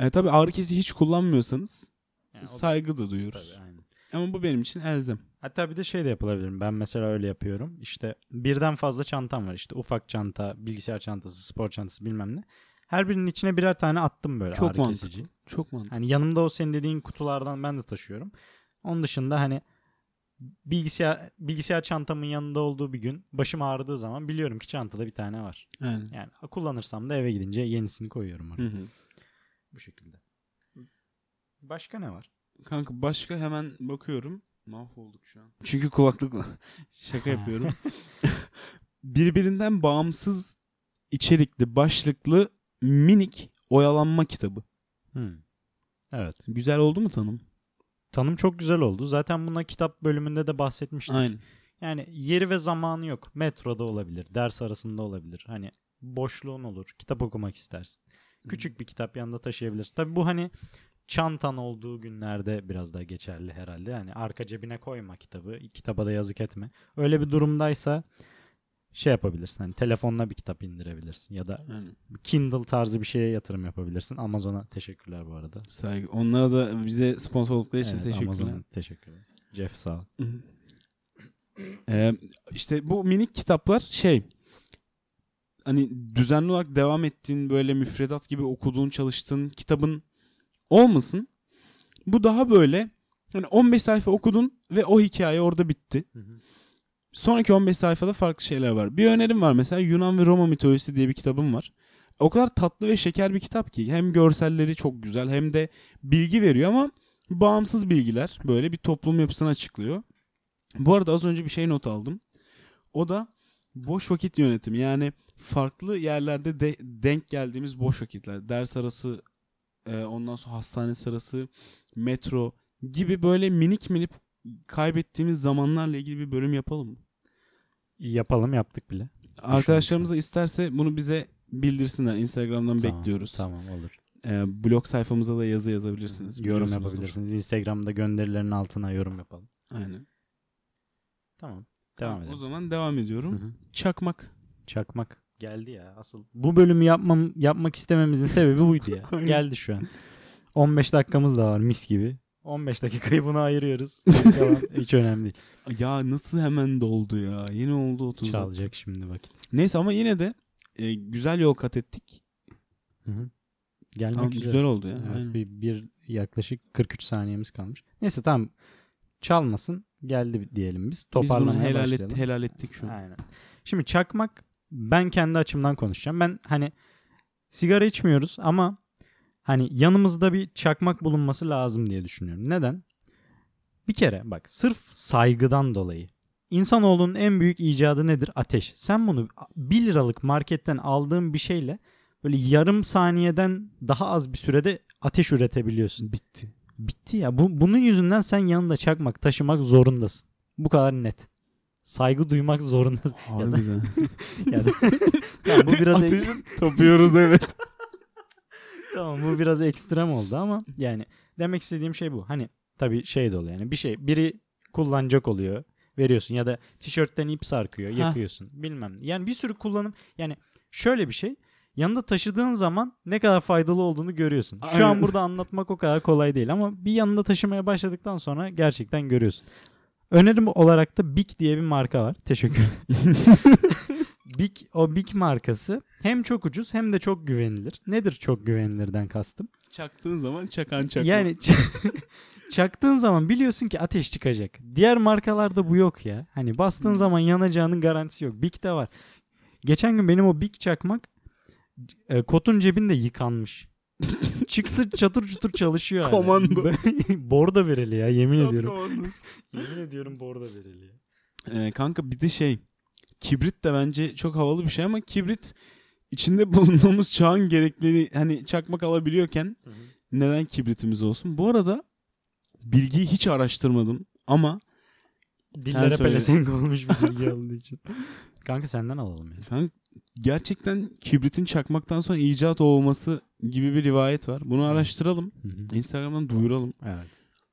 E tabi ağrı kesici hiç kullanmıyorsanız Yani saygı da duyuyoruz. Tabii, aynen. Ama bu benim için elzem. Hatta bir de şey de yapılabilir. Ben mesela öyle yapıyorum. İşte birden fazla çantam var. İşte ufak çanta, bilgisayar çantası, spor çantası bilmem ne. Her birinin içine birer tane attım böyle Çok ağrı mantıklı. kesici. Çok mantıklı. Hani yanımda o senin dediğin kutulardan ben de taşıyorum. Onun dışında hani bilgisayar bilgisayar çantamın yanında olduğu bir gün başım ağrıdığı zaman biliyorum ki çantada bir tane var. Aynen. Yani kullanırsam da eve gidince yenisini koyuyorum oraya. Hı hı. Bu şekilde. Başka ne var? Kanka başka hemen bakıyorum. Mahvolduk şu an. Çünkü kulaklık var. Şaka yapıyorum. Birbirinden bağımsız içerikli, başlıklı minik oyalanma kitabı. Hmm. Evet. Güzel oldu mu tanım? Tanım çok güzel oldu. Zaten buna kitap bölümünde de bahsetmiştik. Aynen. Yani yeri ve zamanı yok. Metroda olabilir, ders arasında olabilir. Hani boşluğun olur, kitap okumak istersin. Küçük bir kitap yanında taşıyabilirsin. Tabii bu hani çantan olduğu günlerde biraz daha geçerli herhalde. Yani arka cebine koyma kitabı, kitaba da yazık etme. Öyle bir durumdaysa şey yapabilirsin. Hani telefonuna bir kitap indirebilirsin ya da Aynen. Kindle tarzı bir şeye yatırım yapabilirsin. Amazon'a teşekkürler bu arada. Saygı. Onlara da bize sponsor oldukları için Evet, teşekkürler. Amazon'a teşekkürler. Jeff sağ ol. Ee, işte bu minik kitaplar şey hani düzenli olarak devam ettiğin böyle müfredat gibi okuduğun çalıştığın kitabın olmasın. Bu daha böyle hani 15 sayfa okudun ve o hikaye orada bitti. Hı hı. Sonraki 15 sayfada farklı şeyler var. Bir önerim var mesela Yunan ve Roma mitolojisi diye bir kitabım var. O kadar tatlı ve şeker bir kitap ki hem görselleri çok güzel hem de bilgi veriyor ama bağımsız bilgiler böyle bir toplum yapısını açıklıyor. Bu arada az önce bir şey not aldım. O da boş vakit yönetimi. Yani farklı yerlerde de denk geldiğimiz boş vakitler. Ders arası, e, ondan sonra hastane sırası, metro gibi böyle minik minik kaybettiğimiz zamanlarla ilgili bir bölüm yapalım mı? Yapalım yaptık bile. Arkadaşlarımız da isterse bunu bize bildirsinler. Instagram'dan Tamam, bekliyoruz. Tamam olur. E, blog sayfamıza da yazı yazabilirsiniz. Yorum yapabilirsiniz. Instagram'da gönderilerin altına yorum yapalım. Aynen. Tamam. Devam O edelim. zaman devam ediyorum. Hı hı. Çakmak. Çakmak geldi ya asıl. Bu bölümü yapmam yapmak istememizin sebebi buydu ya. Geldi şu an. 15 dakikamız da var mis gibi. 15 dakikayı buna ayırıyoruz. Hiç önemli değil. Ya nasıl hemen doldu ya. Yeni oldu 30 dakika. Çalacak şimdi vakit. Neyse ama yine de e, güzel yol kat ettik. Hı hı. Gelmek Ama üzere. güzel oldu ya. Evet, Aynen. bir, bir yaklaşık 43 saniyemiz kalmış. Neyse tamam. Çalmasın. Geldi diyelim biz. Biz bunu Toparlamaya helal, başlayalım. et, helal ettik şu an. Aynen. Şimdi çakmak ben kendi açımdan konuşacağım. Ben hani sigara içmiyoruz ama hani yanımızda bir çakmak bulunması lazım diye düşünüyorum. Neden? Bir kere bak sırf saygıdan dolayı. İnsanoğlunun en büyük icadı nedir? Ateş. Sen bunu 1 liralık marketten aldığın bir şeyle böyle yarım saniyeden daha az bir sürede ateş üretebiliyorsun. Bitti. Bitti ya. Bu, bunun yüzünden sen yanında çakmak taşımak zorundasın. Bu kadar net. Saygı duymak zorundasın. Ya da- Harbiden. Yani, yani bu biraz Ateşi tapıyoruz evet. tamam bu biraz ekstrem oldu ama yani demek istediğim şey bu. Hani tabii şey de oluyor yani bir şey biri kullanacak oluyor veriyorsun ya da tişörtten ip sarkıyor Hah. yakıyorsun bilmem. Yani bir sürü kullanım yani şöyle bir şey yanında taşıdığın zaman ne kadar faydalı olduğunu görüyorsun. Şu Aynen. an burada anlatmak o kadar kolay değil ama bir yanında taşımaya başladıktan sonra gerçekten görüyorsun. Önerim olarak da Big diye bir marka var. Teşekkür Big o Big markası hem çok ucuz hem de çok güvenilir. Nedir çok güvenilirden kastım? Çaktığın zaman çakan çakma. Yani ç- çaktığın zaman biliyorsun ki ateş çıkacak. Diğer markalarda bu yok ya. Hani bastığın Hmm. zaman yanacağının garantisi yok. Big'de var. Geçen gün benim o Big çakmak e, kotun cebinde yıkanmış. Çıktı çatır çutur çalışıyor hala. Komando. bordo verili ya yemin Zat ediyorum. komandosu. Yemin ediyorum bordo verili ya. Ee, kanka bir de şey kibrit de bence çok havalı bir şey ama kibrit içinde bulunduğumuz çağın gerekleri hani çakmak alabiliyorken neden kibritimiz olsun? Bu arada bilgiyi hiç araştırmadım ama Dillere pelesenk olmuş bir bilgi alındığı için. Kanka senden alalım ya. kanka gerçekten kibritin çakmaktan sonra icat olması gibi bir rivayet var. Bunu araştıralım. Instagram'dan duyuralım. Evet.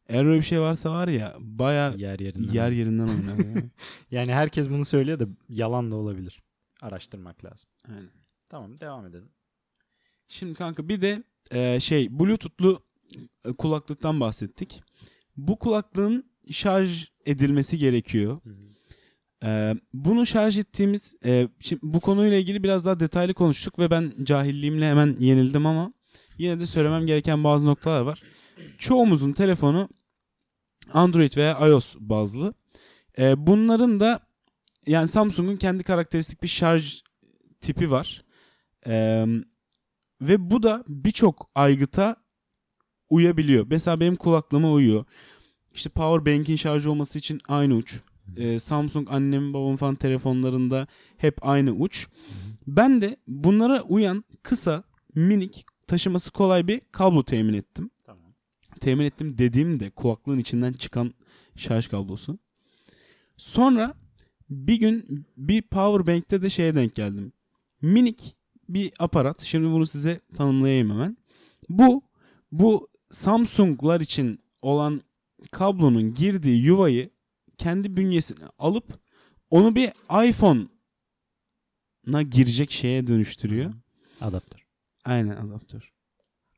Eğer öyle bir şey varsa var ya baya Yer yerinden. yer yerinden oynar. ya. Yani herkes bunu söylüyor da yalan da olabilir. Araştırmak lazım. Aynen. Tamam devam edelim. Şimdi kanka bir de e, şey Bluetooth'lu e, kulaklıktan bahsettik. Bu kulaklığın şarj edilmesi gerekiyor. E, bunu şarj ettiğimiz e, şimdi bu konuyla ilgili biraz daha detaylı konuştuk ve ben cahilliğimle hemen yenildim ama yine de söylemem gereken bazı noktalar var. Çoğumuzun telefonu Android veya iOS bazlı. E, bunların da yani Samsung'un kendi karakteristik bir şarj tipi var. E, ve bu da birçok aygıta uyabiliyor. Mesela benim kulaklığıma uyuyor. İşte power bank'in şarj olması için aynı uç. Ee, Samsung annem babam falan telefonlarında hep aynı uç. Ben de bunlara uyan kısa, minik, taşıması kolay bir kablo temin ettim. Tamam. Temin ettim dediğimde kulaklığın içinden çıkan şarj kablosu. Sonra bir gün bir power bank'te de şeye denk geldim. Minik bir aparat. Şimdi bunu size tanımlayayım hemen. Bu bu Samsung'lar için olan kablonun girdiği yuvayı kendi bünyesine alıp onu bir iPhone'a girecek şeye dönüştürüyor. Adaptör. Aynen adaptör.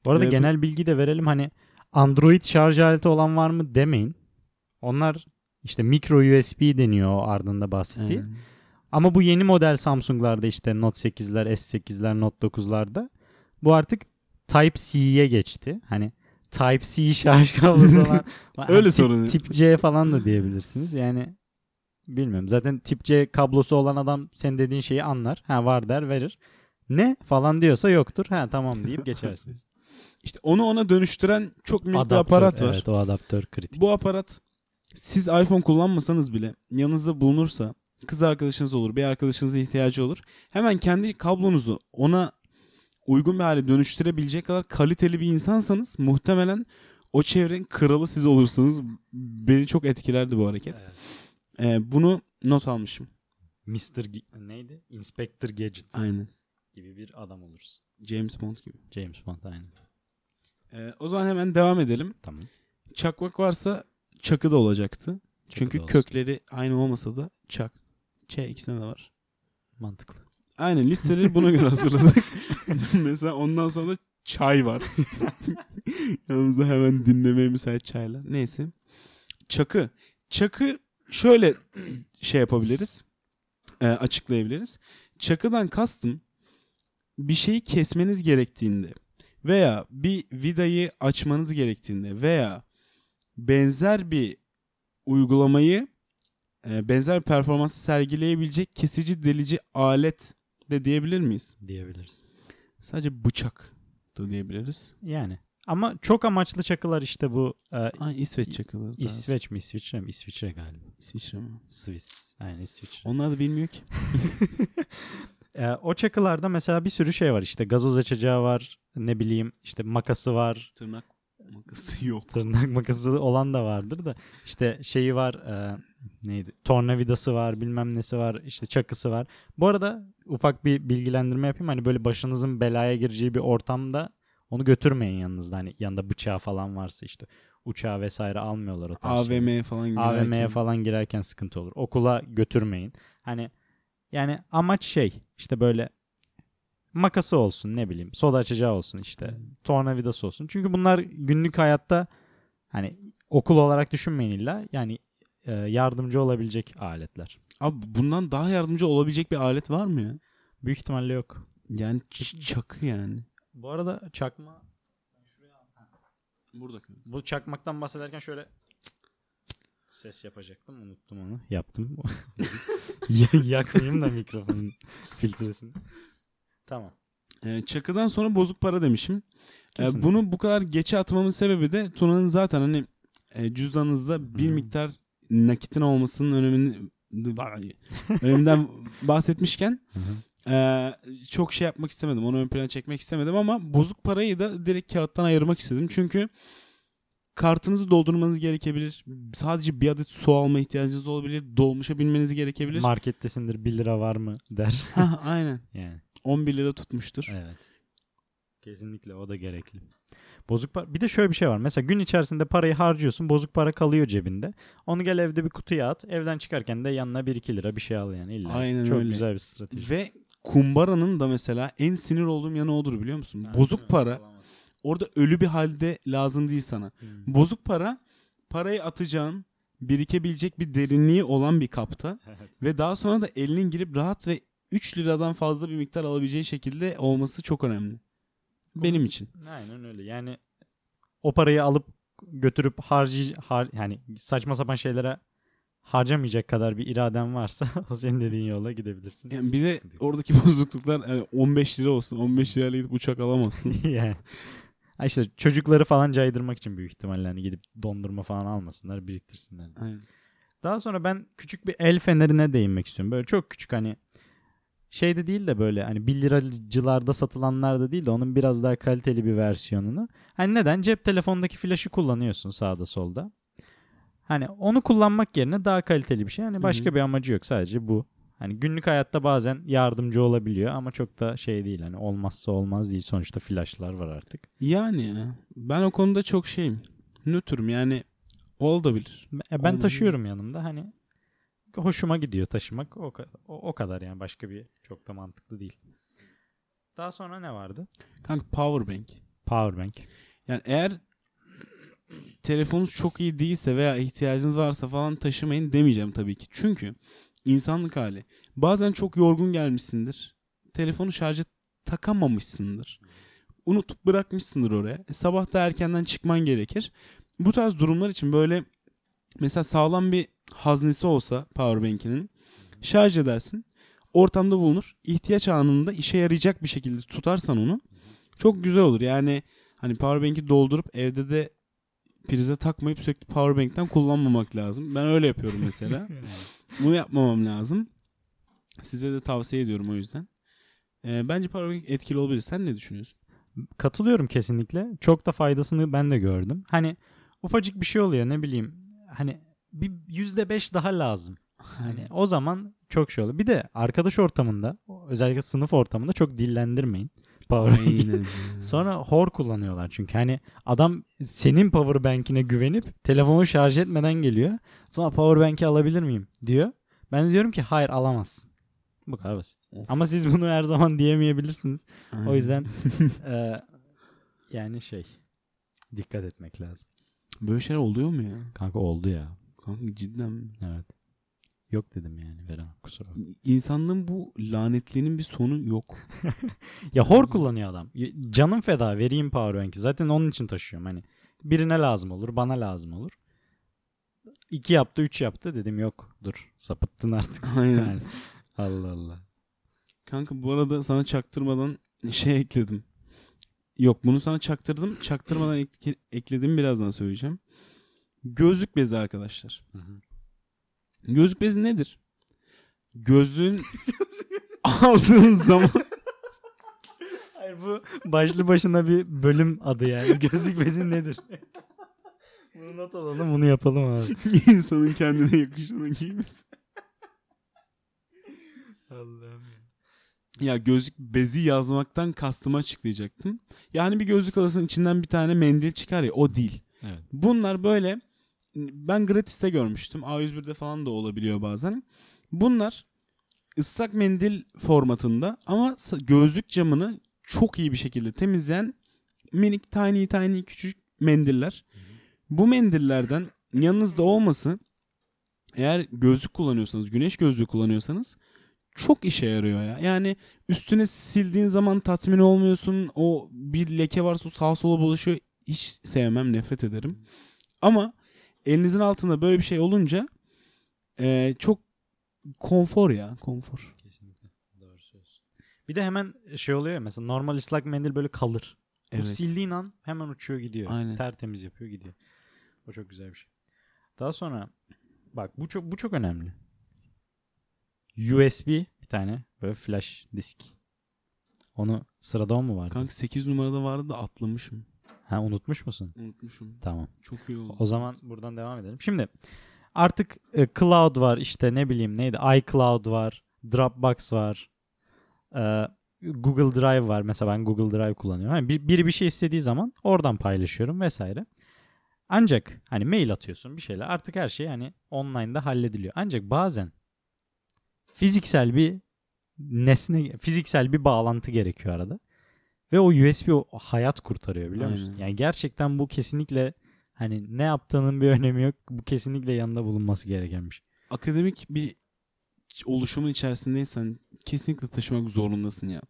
Bu arada Ee, bu- genel bilgi de verelim. Hani Android şarj aleti olan var mı demeyin. Onlar işte micro USB deniyor ardında bahsettiği. Aynen. Ama bu yeni model Samsung'larda işte Note 8'ler, S8'ler, Note 9'larda bu artık Type-C'ye geçti. Hani Type-C şarj kablosu olan Öyle tip, sorun. Tip C falan da diyebilirsiniz. Yani bilmiyorum. Zaten tip C kablosu olan adam sen dediğin şeyi anlar. Ha var der verir. Ne falan diyorsa yoktur. Ha tamam deyip geçersiniz. İşte onu ona dönüştüren çok bir Adaptör, aparat var. Evet o adaptör kritik. Bu aparat siz iPhone kullanmasanız bile yanınızda bulunursa kız arkadaşınız olur, bir arkadaşınıza ihtiyacı olur. Hemen kendi kablonuzu ona uygun bir hale dönüştürebilecek kadar kaliteli bir insansanız muhtemelen o çevrenin kralı siz olursunuz. Beni çok etkilerdi bu hareket. Evet. Ee, bunu not almışım. Mr. G- neydi? Inspector Gadget Aynen. gibi bir adam olursun. James Bond gibi. James Bond aynen. Ee, o zaman hemen devam edelim. Tamam. Çakmak varsa çakı da olacaktı. Çünkü da kökleri aynı olmasa da çak. Ç ikisinde de var. Mantıklı. Aynen listeleri buna göre hazırladık. Mesela ondan sonra da çay var. Yanımızda hemen dinlemeye müsait çaylar. Neyse. Çakı. Çakı şöyle şey yapabiliriz. e, açıklayabiliriz. Çakıdan kastım bir şeyi kesmeniz gerektiğinde veya bir vidayı açmanız gerektiğinde veya benzer bir uygulamayı e, benzer performansı sergileyebilecek kesici delici alet de diyebilir miyiz? Diyebiliriz. Sadece bıçak da diyebiliriz. Yani. Ama çok amaçlı çakılar işte bu e, Ay İsveç çakıları. İsveç mi İsviçre mi? İsviçre galiba. İsviçre mi? Swiss. Aynen İsviçre. Onlar da bilmiyor ki. E, o çakılarda mesela bir sürü şey var. İşte gazoz açacağı var. Ne bileyim işte makası var. Tırnak makası yok. Tırnak makası olan da vardır da. İşte şeyi var. e, neydi? Tornavidası var. Bilmem nesi var. işte çakısı var. Bu arada ufak bir bilgilendirme yapayım. Hani böyle başınızın belaya gireceği bir ortamda onu götürmeyin yanınızda. Hani yanında bıçağı falan varsa işte. uçağa vesaire almıyorlar o tarz. AVM'ye falan girerken. AVM'ye falan girerken sıkıntı olur. Okula götürmeyin. Hani yani amaç şey işte böyle makası olsun ne bileyim soda açacağı olsun işte tornavidası olsun. Çünkü bunlar günlük hayatta hani okul olarak düşünmeyin illa yani yardımcı olabilecek aletler. Abi bundan daha yardımcı olabilecek bir alet var mı ya? Büyük ihtimalle yok. Yani ç- çakı yani. Bu arada çakma Burada. bu çakmaktan bahsederken şöyle ses yapacaktım unuttum onu yaptım Ya- yakmayayım da mikrofonun filtresini tamam Ee, çakıdan sonra bozuk para demişim. Ee, Kesinlikle. bunu bu kadar geçe atmamın sebebi de Tuna'nın zaten hani e, cüzdanınızda bir miktar nakitin olmasının önemini öneminden bahsetmişken e, çok şey yapmak istemedim. Onu ön plana çekmek istemedim ama bozuk parayı da direkt kağıttan ayırmak istedim. Çünkü kartınızı doldurmanız gerekebilir. Sadece bir adet su alma ihtiyacınız olabilir. Dolmuşa binmeniz gerekebilir. markettesindir 1 lira var mı der aynen. yani 11 lira tutmuştur. evet kesinlikle o da gerekli bozuk para bir de şöyle bir şey var mesela gün içerisinde parayı harcıyorsun bozuk para kalıyor cebinde onu gel evde bir kutuya at evden çıkarken de yanına 1-2 lira bir şey al yani illa Aynen çok öyle. güzel bir strateji Ve kumbaranın da mesela en sinir olduğum yanı odur biliyor musun? Bozuk para orada ölü bir halde lazım değil sana. Hmm. Bozuk para parayı atacağın birikebilecek bir derinliği olan bir kapta Evet. ve daha sonra da elinin girip rahat ve 3 liradan fazla bir miktar alabileceği şekilde olması çok önemli. Benim için. Aynen öyle. Yani o parayı alıp götürüp harcı har, yani saçma sapan şeylere harcamayacak kadar bir iraden varsa o senin dediğin yola gidebilirsin. Yani bir de oradaki bozukluklar yani 15 lira olsun. 15 lirayla gidip uçak alamazsın. yani. İşte çocukları falan caydırmak için büyük ihtimalle hani gidip dondurma falan almasınlar, biriktirsinler. Aynen. Daha sonra ben küçük bir el fenerine değinmek istiyorum. Böyle çok küçük hani şeyde değil de böyle hani 1 liracılarda satılanlarda değil de onun biraz daha kaliteli bir versiyonunu. Hani neden? Cep telefondaki flaşı kullanıyorsun sağda solda. Hani onu kullanmak yerine daha kaliteli bir şey. Hani başka Hı hı. bir amacı yok sadece bu. Hani günlük hayatta bazen yardımcı olabiliyor ama çok da şey değil hani olmazsa olmaz değil. Sonuçta flaşlar var artık. Yani ya, ben o konuda çok şeyim. Nötrüm yani olabilir. Ben, ben Olmadı. taşıyorum yanımda hani hoşuma gidiyor taşımak o, o, o kadar yani başka bir çok da mantıklı değil. Daha sonra ne vardı? Kanka powerbank. Powerbank. Yani eğer telefonunuz çok iyi değilse veya ihtiyacınız varsa falan taşımayın demeyeceğim tabii ki. Çünkü insanlık hali. Bazen çok yorgun gelmişsindir. Telefonu şarja takamamışsındır. Unutup bırakmışsındır oraya. E, sabah da erkenden çıkman gerekir. Bu tarz durumlar için böyle mesela sağlam bir haznesi olsa powerbank'inin şarj edersin. Ortamda bulunur. İhtiyaç anında işe yarayacak bir şekilde tutarsan onu çok güzel olur. Yani hani powerbank'i doldurup evde de prize takmayıp sürekli powerbank'ten kullanmamak lazım. Ben öyle yapıyorum mesela. Bunu yapmamam lazım. Size de tavsiye ediyorum o yüzden. Ee, bence powerbank etkili olabilir. Sen ne düşünüyorsun? Katılıyorum kesinlikle. Çok da faydasını ben de gördüm. Hani ufacık bir şey oluyor ne bileyim. Hani bir yüzde beş daha lazım. Hani o zaman çok şey oluyor. Bir de arkadaş ortamında özellikle sınıf ortamında çok dillendirmeyin. Powerbank'i. Sonra hor kullanıyorlar çünkü hani adam senin powerbank'ine güvenip telefonu şarj etmeden geliyor. Sonra powerbank'i alabilir miyim diyor. Ben de diyorum ki hayır alamazsın. Bu kadar basit. Of. Ama siz bunu her zaman diyemeyebilirsiniz. Aynen. O yüzden e, yani şey dikkat etmek lazım. Böyle şeyler oluyor mu ya? Kanka oldu ya. Kanka cidden mi? Evet. Yok dedim yani veremem kusura bakma. İnsanlığın bu lanetliğinin bir sonu yok. Ya hor kullanıyor adam. Canım feda vereyim powerbank'i. Zaten onun için taşıyorum. Hani birine lazım olur, bana lazım olur. İki yaptı, üç yaptı. Dedim yok dur sapıttın artık. Aynen. Yani, Allah Allah. Kanka bu arada sana çaktırmadan şey ekledim. Yok bunu sana çaktırdım. Çaktırmadan ek- ekledim birazdan söyleyeceğim. Gözlük bezi arkadaşlar. Hı hı. Gözlük bezi nedir? Gözlüğün aldığın zaman Hayır bu başlı başına bir bölüm adı yani. Gözlük bezi nedir? bunu not alalım bunu yapalım abi. insanın kendine yakışanı giymesi. Allah'ım. Ya gözlük bezi yazmaktan kastımı açıklayacaktım. Yani bir gözlük alırsın içinden bir tane mendil çıkar ya o değil. Evet. Bunlar böyle ben gratis'te görmüştüm. A101'de falan da olabiliyor bazen. Bunlar ıslak mendil formatında ama gözlük camını çok iyi bir şekilde temizleyen minik tiny tiny küçük mendiller. Bu mendillerden yanınızda olması eğer gözlük kullanıyorsanız, güneş gözlüğü kullanıyorsanız çok işe yarıyor ya. Yani üstüne sildiğin zaman tatmin olmuyorsun. O bir leke varsa o sağa sola bulaşıyor. Hiç sevmem, nefret ederim. Ama elinizin altında böyle bir şey olunca e, çok konfor ya, konfor. Kesinlikle. Doğru söylüyorsun. Bir de hemen şey oluyor ya mesela normal ıslak mendil böyle kalır. Evet. sildiğin an hemen uçuyor gidiyor. Aynen. Tertemiz yapıyor gidiyor. O çok güzel bir şey. Daha sonra bak bu çok bu çok önemli. USB bir tane böyle flash disk. Onu sırada o mu vardı? Kanka 8 numarada vardı da atlamışım. Ha unutmuş musun? Unutmuşum. Tamam. Çok iyi oldu. O zaman buradan devam edelim. Şimdi artık e, cloud var işte ne bileyim neydi iCloud var, Dropbox var, e, Google Drive var. Mesela ben Google Drive kullanıyorum. Hani bir, biri bir şey istediği zaman oradan paylaşıyorum vesaire. Ancak hani mail atıyorsun bir şeyler artık her şey hani online'da hallediliyor. Ancak bazen fiziksel bir nesne, fiziksel bir bağlantı gerekiyor arada. Ve o USB o hayat kurtarıyor biliyor musun? Aynen. Yani gerçekten bu kesinlikle hani ne yaptığının bir önemi yok. Bu kesinlikle yanında bulunması gereken bir şey. Akademik bir oluşumun içerisindeysen kesinlikle taşımak zorundasın ya.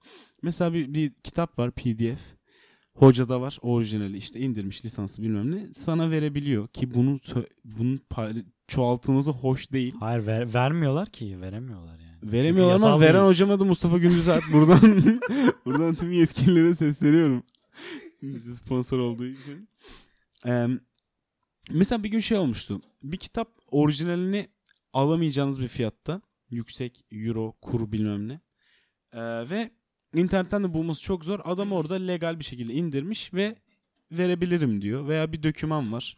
Mesela bir, bir kitap var PDF. Hocada var orijinali işte indirmiş lisansı bilmem ne sana verebiliyor ki bunu pay- çoğaltılması hoş değil. Hayır ver- vermiyorlar ki veremiyorlar yani. Çünkü Veremiyorlar ama veren değil. hocama da Mustafa Gündüz Alp buradan buradan tüm yetkililere sesleniyorum. Bizi sponsor olduğu için. Ee, mesela bir gün şey olmuştu. Bir kitap orijinalini alamayacağınız bir fiyatta. Yüksek euro, kur bilmem ne. Ee, ve internetten de bulması çok zor. Adam orada legal bir şekilde indirmiş ve verebilirim diyor. Veya bir döküman var.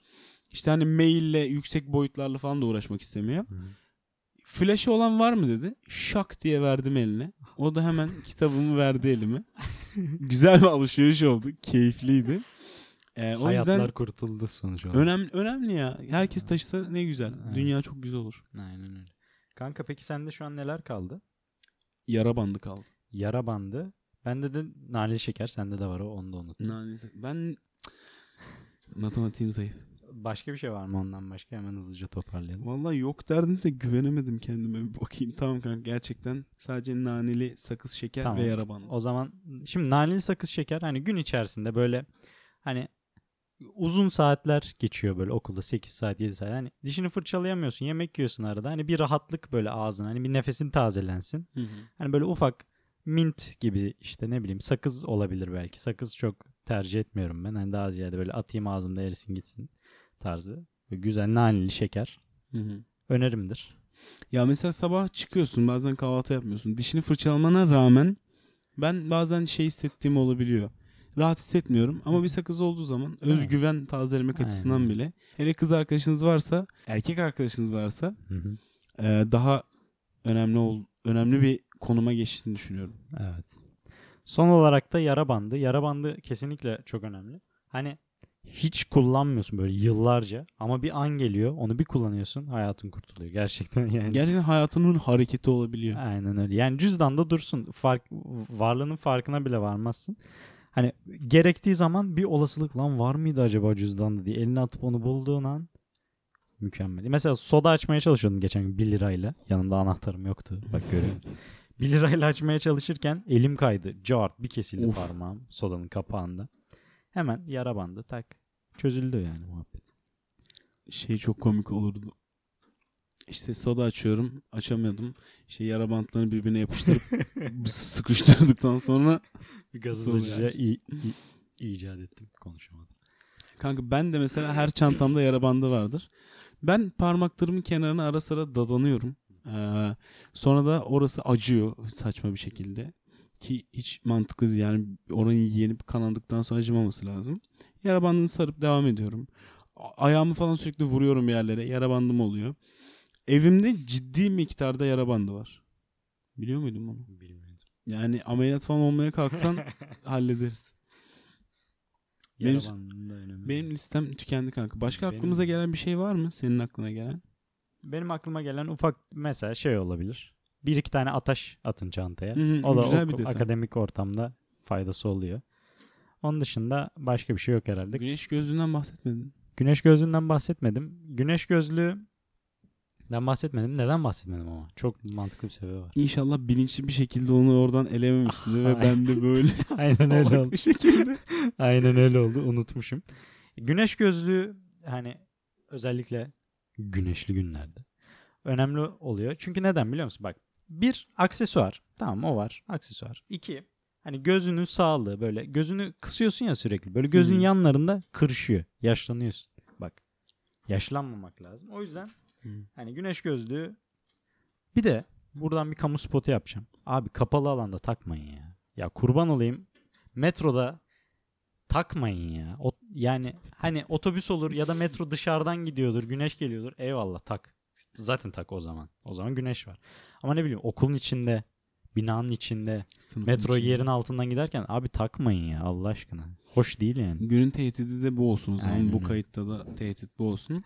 İşte hani maille yüksek boyutlarla falan da uğraşmak istemiyor. Hı hı. Flash'ı olan var mı dedi. Şak diye verdim eline. O da hemen kitabımı verdi elime. Güzel bir alışveriş oldu. Keyifliydi. Ee, o Hayatlar yüzden kurtuldu sonuç olarak. önemli önemli ya. Herkes taşısa ne güzel. Evet. Dünya çok güzel olur. Aynen öyle. Kanka peki sende şu an neler kaldı? Yara bandı kaldı. Yara bandı. Bende de nane şeker. Sende de var o. Onu da unuttum. Nanesi. Ben matematiğim zayıf. Başka bir şey var mı ondan başka? Hemen hızlıca toparlayalım. Vallahi yok derdim de güvenemedim kendime. Bir bakayım tamam kanka gerçekten sadece naneli sakız şeker Tamam. ve yara bandı. O zaman şimdi naneli sakız şeker hani gün içerisinde böyle hani uzun saatler geçiyor böyle okulda 8 saat 7 saat. Hani dişini fırçalayamıyorsun yemek yiyorsun arada. Hani bir rahatlık böyle ağzına hani bir nefesin tazelensin. Hı hı. Hani böyle ufak mint gibi işte ne bileyim sakız olabilir belki. Sakız çok tercih etmiyorum ben. Hani daha ziyade böyle atayım ağzımda erisin gitsin tarzı. Böyle güzel naneli şeker Hı hı. önerimdir. Ya mesela sabah çıkıyorsun bazen kahvaltı yapmıyorsun. Dişini fırçalamana rağmen ben bazen şey hissettiğim olabiliyor. Rahat hissetmiyorum ama bir sakız olduğu zaman özgüven tazelemek Aynen. açısından bile. Hele kız arkadaşınız varsa, erkek arkadaşınız varsa Hı hı. e, daha önemli ol, önemli bir konuma geçtiğini düşünüyorum. Evet. Son olarak da yara bandı. Yara bandı kesinlikle çok önemli. Hani hiç kullanmıyorsun böyle yıllarca ama bir an geliyor onu bir kullanıyorsun hayatın kurtuluyor. Gerçekten yani. Gerçekten hayatının hareketi olabiliyor. Aynen öyle. Yani cüzdanda dursun. Fark, varlığının farkına bile varmazsın. Hani gerektiği zaman bir olasılık lan var mıydı acaba cüzdanda diye eline atıp onu bulduğun an mükemmel. Mesela soda açmaya çalışıyordum geçen gün 1 lirayla. Yanımda anahtarım yoktu. Bak görüyorum. 1 lirayla açmaya çalışırken elim kaydı. Cart bir kesildi Of. parmağım sodanın kapağında. Hemen yara bandı tak. Çözüldü yani muhabbet. Şey çok komik olurdu. İşte soda açıyorum. Açamıyordum. İşte yara bantlarını birbirine yapıştırıp sıkıştırdıktan sonra Bir i- i- icat ettim. Konuşamadım. Kanka ben de mesela her çantamda yara bandı vardır. Ben parmaklarımın kenarına ara sıra dadanıyorum. Ee, sonra da orası acıyor saçma bir şekilde. Ki hiç mantıklı değil. Yani oranı yenip kanandıktan sonra acımaması lazım. Yara bandını sarıp devam ediyorum. Ayağımı falan sürekli vuruyorum yerlere. Yara bandım oluyor. Evimde ciddi miktarda yara bandı var. Biliyor muydun bunu? Bilmiyordum. Yani ameliyat falan olmaya kalksan hallederiz. Benim-. Benim listem tükendi kanka. Başka Benim- aklımıza gelen bir şey var mı? Senin aklına gelen? Benim aklıma gelen ufak mesela şey olabilir. Bir iki tane ataş atın çantaya. Hı o da güzel bir okul- detay. akademik ortamda faydası oluyor. Onun dışında başka bir şey yok herhalde. Güneş gözlüğünden bahsetmedin. Güneş gözlüğünden bahsetmedim. Güneş gözlüğünden bahsetmedim. Neden bahsetmedim ama? Çok mantıklı bir sebebi var. İnşallah bilinçli bir şekilde onu oradan elememişsindir ve ben de böyle Aynen öyle oldu. bir şekilde. Aynen öyle oldu. Unutmuşum. Güneş gözlüğü hani özellikle güneşli günlerde önemli oluyor. Çünkü neden biliyor musun? Bak bir aksesuar. Tamam o var. Aksesuar. İki hani gözünün sağlığı böyle gözünü kısıyorsun ya sürekli. Böyle gözün Hı. yanlarında kırışıyor. Yaşlanıyorsun. Bak yaşlanmamak lazım. O yüzden Hı. hani güneş gözlüğü bir de buradan bir kamu spotu yapacağım. Abi kapalı alanda takmayın ya. Ya kurban olayım. Metroda takmayın ya. O, yani hani otobüs olur ya da metro dışarıdan gidiyordur, güneş geliyordur. Eyvallah tak. Zaten tak o zaman. O zaman güneş var. Ama ne bileyim okulun içinde, binanın içinde, Sınıfın metro içinde. yerin altından giderken abi takmayın ya Allah aşkına. Hoş değil yani. Günün tehdidi de bu olsun o zaman. Aynen bu kayıtta da tehdit bu olsun.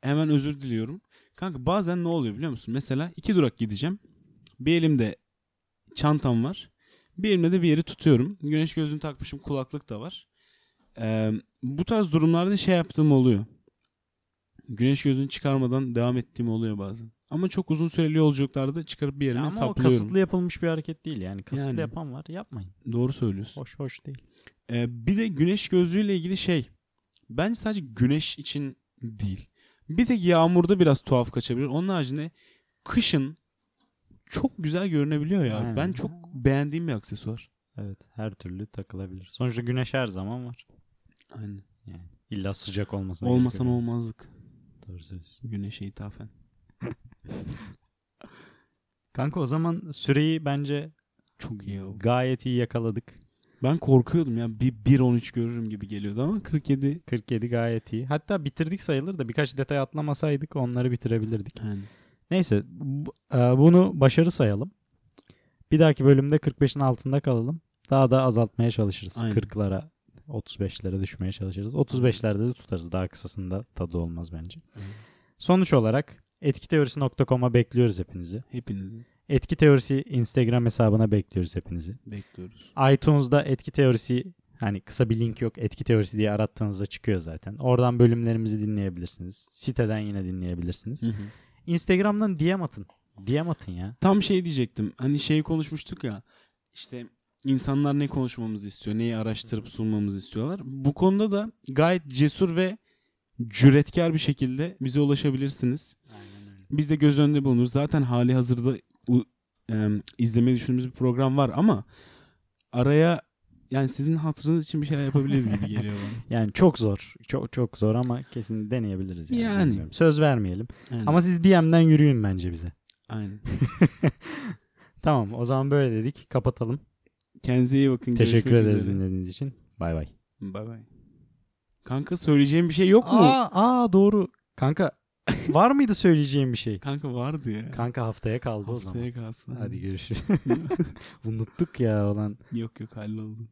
Hemen özür diliyorum. Kanka bazen ne oluyor biliyor musun? Mesela iki durak gideceğim. Bir elimde çantam var. Bir elimde de bir yeri tutuyorum. Güneş gözlüğünü takmışım. Kulaklık da var. Ee, bu tarz durumlarda şey yaptığım oluyor. Güneş gözlüğünü çıkarmadan devam ettiğim oluyor bazen. Ama çok uzun süreli yolculuklarda çıkarıp bir yerine Ama o saplıyorum. kasıtlı yapılmış bir hareket değil yani. Kasıtlı Yani. yapan var. Yapmayın. Doğru söylüyorsun. Hoş hoş değil. Ee, bir de güneş gözlüğüyle ilgili şey. Bence sadece güneş için değil. Bir tek yağmurda biraz tuhaf kaçabilir. Onun haricinde kışın çok güzel görünebiliyor ya. Aynen. Ben çok beğendiğim bir aksesuar. Evet, her türlü takılabilir. Sonuçta güneş her zaman var. Aynen. Yani illa sıcak olmasına Olmasan olmazlık. Söylüyorsun. Güneşe ithafen. Kanka o zaman süreyi bence Çok iyi oldu. gayet iyi yakaladık. Ben korkuyordum ya. Bir 1.13 görürüm gibi geliyordu ama 47. 47 gayet iyi. Hatta bitirdik sayılır da birkaç detay atlamasaydık onları bitirebilirdik. Yani. Neyse bu- e, bunu başarı sayalım. Bir dahaki bölümde 45'in altında kalalım. Daha da azaltmaya çalışırız. Aynen. 40'lara 35'lere düşmeye çalışırız. 35'lerde de tutarız. Daha kısasında tadı olmaz bence. Sonuç olarak etkiteorisi.com'a bekliyoruz hepinizi. Hepinizi Etki Teorisi Instagram hesabına bekliyoruz hepinizi. bekliyoruz. iTunes'da Etki Teorisi hani kısa bir link yok. Etki Teorisi diye arattığınızda çıkıyor zaten. Oradan bölümlerimizi dinleyebilirsiniz. Siteden yine dinleyebilirsiniz. Hı hı. Instagram'dan DM atın. DM atın ya. Tam şey diyecektim. Hani şey konuşmuştuk ya. İşte insanlar ne konuşmamızı istiyor, neyi araştırıp sunmamızı istiyorlar. Bu konuda da gayet cesur ve cüretkar bir şekilde bize ulaşabilirsiniz. Aynen öyle. Biz de göz önünde bulunuruz. Zaten hali hazırda em, izlemeyi düşündüğümüz bir program var ama araya yani sizin hatırınız için bir şeyler yapabiliriz gibi geliyor bana. Yani çok zor. Çok çok zor ama kesin deneyebiliriz yani. Yani. Bilmiyorum. Söz vermeyelim. Aynen. Ama siz DM'den yürüyün bence bize. Aynen. tamam o zaman böyle dedik. Kapatalım. Kendinize iyi bakın. Teşekkür Görüşmek ederiz üzere. dinlediğiniz için. Bay bay. Bay bay. Kanka söyleyeceğim bir şey yok mu? Aa, aa doğru. Kanka var mıydı söyleyeceğim bir şey? Kanka vardı ya. Kanka haftaya kaldı o zaman. Haftaya kalsın. Hadi görüşürüz. Unuttuk ya olan. Yok yok halloldu.